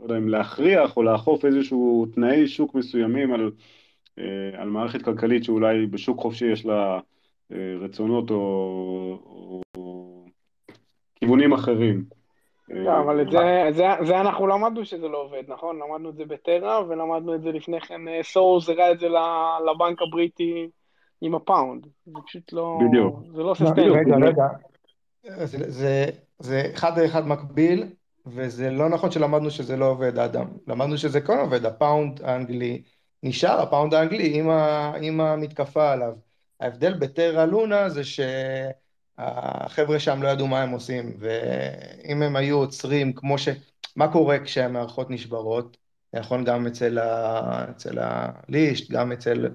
לא יודע אם להכריח או לאכוף איזשהו תנאי שוק מסוימים על אה, על מערכת כלכלית שאולי בשוק חופשי יש לה אה, רצונות או, או כיוונים אחרים. לא, אה, אבל את זה, זה, זה אנחנו למדנו שזה לא עובד, נכון? למדנו את זה בטרה ולמדנו את זה לפני כן, סורס הראה את זה לבנק הבריטי עם הפאונד. זה פשוט לא... בדיוק. זה לא sustainable. רגע, רגע. זה, זה, זה אחד לאחד מקביל, וזה לא נכון שלמדנו שזה לא עובד, אדם. למדנו שזה כן עובד, הפאונד האנגלי. נשאר הפאונד האנגלי עם, ה, עם המתקפה עליו. ההבדל בטרה לונה זה שהחבר'ה שם לא ידעו מה הם עושים, ואם הם היו עוצרים כמו ש... מה קורה כשהמערכות נשברות? נכון גם אצל, ה... אצל הלישט, גם אצל...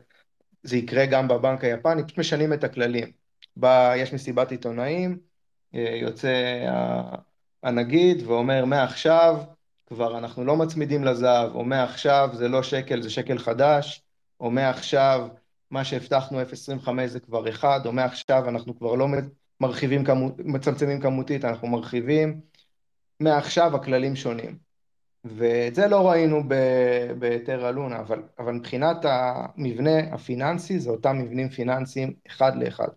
זה יקרה גם בבנק היפני, פשוט משנים את הכללים. בא, יש מסיבת עיתונאים, יוצא הנגיד ואומר מעכשיו כבר אנחנו לא מצמידים לזהב, או מעכשיו זה לא שקל, זה שקל חדש, או מעכשיו מה שהבטחנו 0.25 זה כבר 1, או מעכשיו אנחנו כבר לא מרחיבים, מצמצמים כמותית, אנחנו מרחיבים, מעכשיו הכללים שונים. ואת זה לא ראינו בהיתר אלונה, אבל, אבל מבחינת המבנה הפיננסי, זה אותם מבנים פיננסיים אחד לאחד.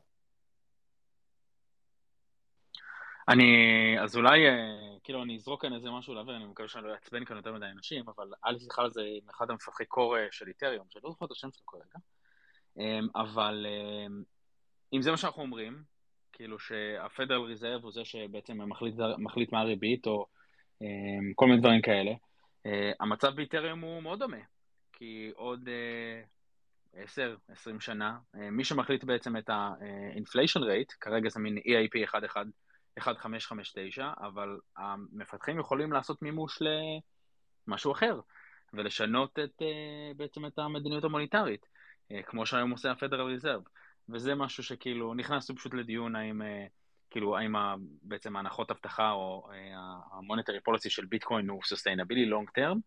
אני, אז אולי אה, כאילו אני אזרוק כאן איזה משהו לאוויר, אני מקווה שאני לא אעצבן כאן יותר מדי אנשים, אבל לי שיחה על זה עם אחד המפתחי קור של איתריום, שאני לא זוכר את השם שלו כרגע, אמ, אבל אמ, אם זה מה שאנחנו אומרים, כאילו שהפדרל ריזרב הוא זה שבעצם מחליט, מחליט מה הריבית, או אמ, כל מיני דברים כאלה, אה, המצב באיתריום הוא מאוד דומה, כי עוד 10-20 אה, שנה, אה, מי שמחליט בעצם את ה-inflation rate, כרגע זה מין EIP 1.1 1559, אבל המפתחים יכולים לעשות מימוש למשהו אחר, ולשנות את, אה, בעצם את המדיניות המוניטרית, אה, כמו שהיום עושה הפדרל ריזרב. וזה משהו שכאילו נכנסנו פשוט לדיון האם, אה, כאילו, האם בעצם ההנחות אבטחה או ה monetary policy של ביטקוין הוא sustainable long term,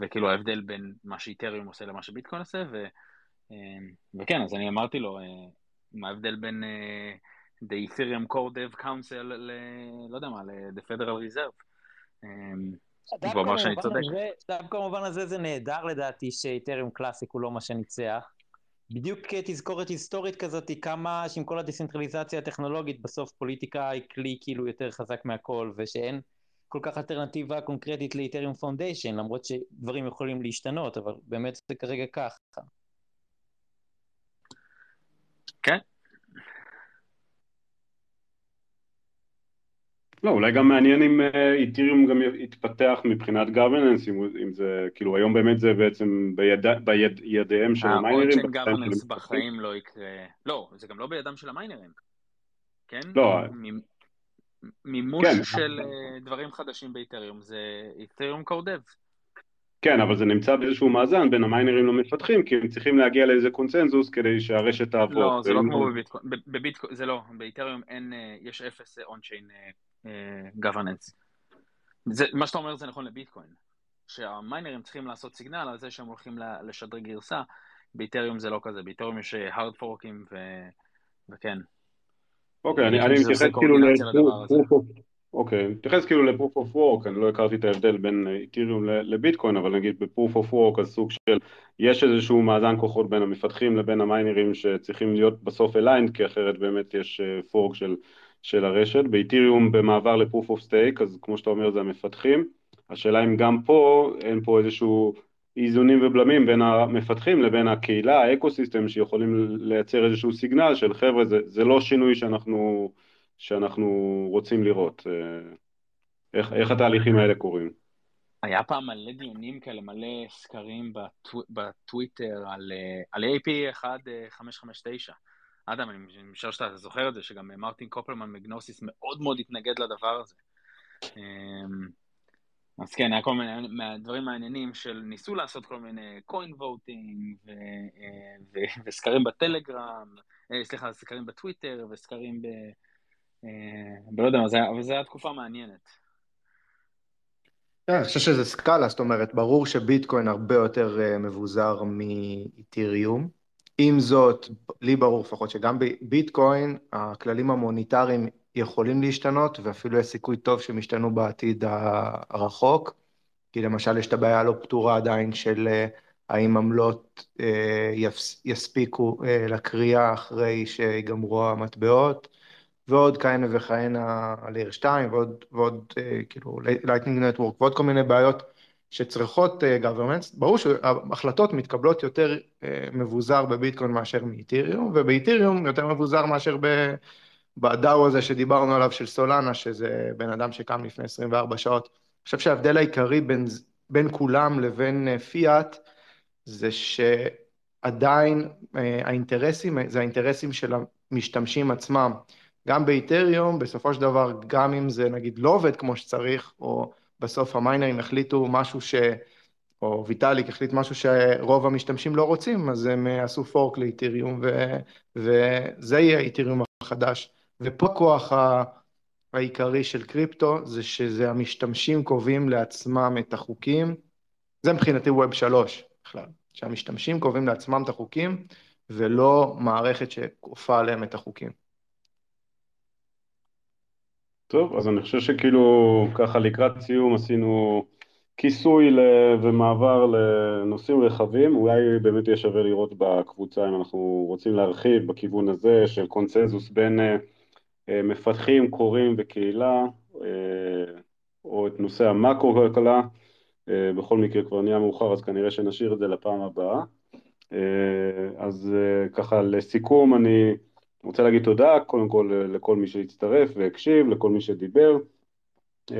וכאילו ההבדל בין מה שאיתריום עושה למה שביטקוין עושה, ו, וכן, אז אני אמרתי לו, מה ההבדל בין... the Ethereum Core Dev Council, ל... לא יודע מה, ל-The Federal Reserve. אמ, והוא אמר שאני צודק. דווקא במובן הזה זה נהדר לדעתי שאיתריום קלאסיק הוא לא מה שניצח. בדיוק תזכורת היסטורית כזאת, כמה שעם כל הדיסנטרליזציה הטכנולוגית, בסוף פוליטיקה היא כלי כאילו יותר חזק מהכל, ושאין כל כך אלטרנטיבה קונקרטית לאיתריום פונדיישן, למרות שדברים יכולים להשתנות, אבל באמת זה כרגע ככה. כן, לא, אולי גם מעניין אם איתיריום גם יתפתח מבחינת governance, אם, אם זה, כאילו היום באמת זה בעצם ביד, בידיהם של המיינרים. ה-on-chain governance בחיים לא יקרה, לא, זה גם לא בידם של המיינרים, כן? לא. מימוש כן. של דברים חדשים באיתריום זה איתריום קורדב. כן, אבל זה נמצא באיזשהו מאזן בין המיינרים למפתחים, כי הם צריכים להגיע לאיזה קונצנזוס כדי שהרשת תעבוד. לא, זה לא כמו בביטקוין, זה לא, באיתריום אין, יש אפס און-צ'יין governance. זה, מה שאתה אומר זה נכון לביטקוין, שהמיינרים צריכים לעשות סיגנל על זה שהם הולכים לשדרג גרסה, באיתריום זה לא כזה, באיתריום יש hard forking ו... וכן. אוקיי, אני מתייחס כאילו ל-proof אוקיי, okay. נתייחס כאילו ל-proof of work, אני לא הכרתי את ההבדל בין איתיריום לביטקוין, אבל נגיד ב-proof of work אז סוג של, יש איזשהו מאזן כוחות בין המפתחים לבין המיינרים שצריכים להיות בסוף aligned, כי אחרת באמת יש פורק של, של הרשת. באיתיריום במעבר ל-proof of stake, אז כמו שאתה אומר זה המפתחים. השאלה אם גם פה אין פה איזשהו איזונים ובלמים בין המפתחים לבין הקהילה, האקו-סיסטם, שיכולים לייצר איזשהו סיגנל של חבר'ה, זה, זה לא שינוי שאנחנו... שאנחנו רוצים לראות. אה, איך, איך התהליכים האלה קורים? היה פעם מלא דיונים כאלה, מלא סקרים בטו, בטוויטר על, אה, על AP 1559. אדם, אני משער שאתה זוכר את זה, שגם מרטין קופלמן מגנוסיס מאוד מאוד התנגד לדבר הזה. אמ, אז כן, היה כל מיני מהדברים מעניינים של ניסו לעשות כל מיני קוין ווטינג אה, וסקרים בטלגרם, סליחה, סקרים בטוויטר וסקרים ב... ולא יודע, אבל זו הייתה תקופה מעניינת. כן, אני חושב שזה סקאלה, זאת אומרת, ברור שביטקוין הרבה יותר אה, מבוזר מאיתיריום. עם זאת, לי ברור לפחות שגם בביטקוין הכללים המוניטריים יכולים להשתנות, ואפילו יש סיכוי טוב שהם ישתנו בעתיד הרחוק, כי למשל יש את הבעיה הלא פתורה עדיין של אה, האם עמלות אה, יספיקו לקריאה אחרי שיגמרו המטבעות. ועוד כהנה וכהנה על layer 2 ועוד, כאילו לייטנינג נטוורק ועוד כל מיני בעיות שצריכות אה, governance. ברור שהחלטות מתקבלות יותר אה, מבוזר בביטקוין מאשר מאיתיריום, ובאיתיריום יותר מבוזר מאשר. ב DAO הזה שדיברנו עליו של סולנה, שזה בן אדם שקם לפני 24 שעות. אני חושב שההבדל העיקרי בין, בין כולם לבין פיאט זה שעדיין האינטרסים, זה האינטרסים של המשתמשים עצמם. גם באיתריום, בסופו של דבר, גם אם זה נגיד לא עובד כמו שצריך, או בסוף המיינרים החליטו משהו ש... או ויטאליק החליט משהו שרוב המשתמשים לא רוצים, אז הם אה, עשו פורק לאיתריום, ו... וזה יהיה איתריום החדש. ופה הכוח העיקרי של קריפטו, זה שזה המשתמשים קובעים לעצמם את החוקים. זה מבחינתי ווב שלוש בכלל, שהמשתמשים קובעים לעצמם את החוקים, ולא מערכת שכופה עליהם את החוקים. טוב, אז אני חושב שכאילו ככה לקראת סיום עשינו כיסוי ומעבר לנושאים רחבים, אולי באמת יהיה שווה לראות בקבוצה אם אנחנו רוצים להרחיב בכיוון הזה של קונצנזוס בין אה, אה, מפתחים, קוראים וקהילה, אה, או את נושא המקרו-כלכלה, בכל מקרה כבר נהיה מאוחר אז כנראה שנשאיר את זה לפעם הבאה. אז ככה לסיכום אני רוצה להגיד תודה קודם כל לכל מי שהצטרף והקשיב, לכל מי שדיבר. Uh,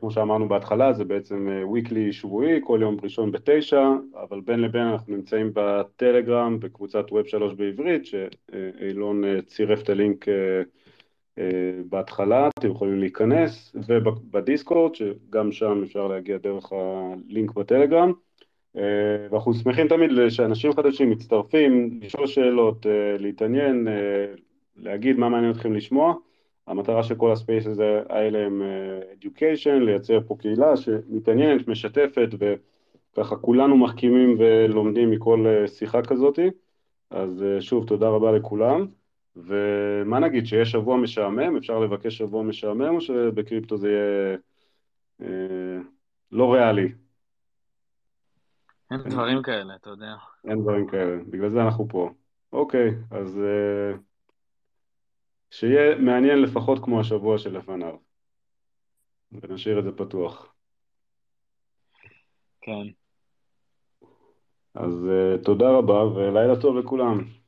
כמו שאמרנו בהתחלה, זה בעצם weekly אה, שבועי, כל יום ראשון בתשע, אבל בין לבין אנחנו נמצאים בטלגרם, בקבוצת ווב שלוש בעברית, שאילון uh, צירף את הלינק בהתחלה, אתם יכולים להיכנס, ובדיסקורד, שגם שם אפשר להגיע דרך הלינק בטלגרם. Uh, ואנחנו שמחים תמיד שאנשים חדשים מצטרפים, לשאול שאלות, uh, להתעניין, uh, להגיד מה מעניין אתכם לשמוע. המטרה של כל הספייסס האלה הם education, לייצר פה קהילה שמתעניינת, משתפת, וככה כולנו מחכימים ולומדים מכל שיחה כזאתי. אז שוב, תודה רבה לכולם. ומה נגיד, שיש שבוע משעמם? אפשר לבקש שבוע משעמם, או שבקריפטו זה יהיה אה, לא ריאלי? אין דברים כאלה, אתה יודע. אין דברים כאלה, בגלל זה אנחנו פה. אוקיי, אז אה, שיהיה מעניין לפחות כמו השבוע שלפניו. ונשאיר את זה פתוח. כן. אז uh, תודה רבה ולילה טוב לכולם.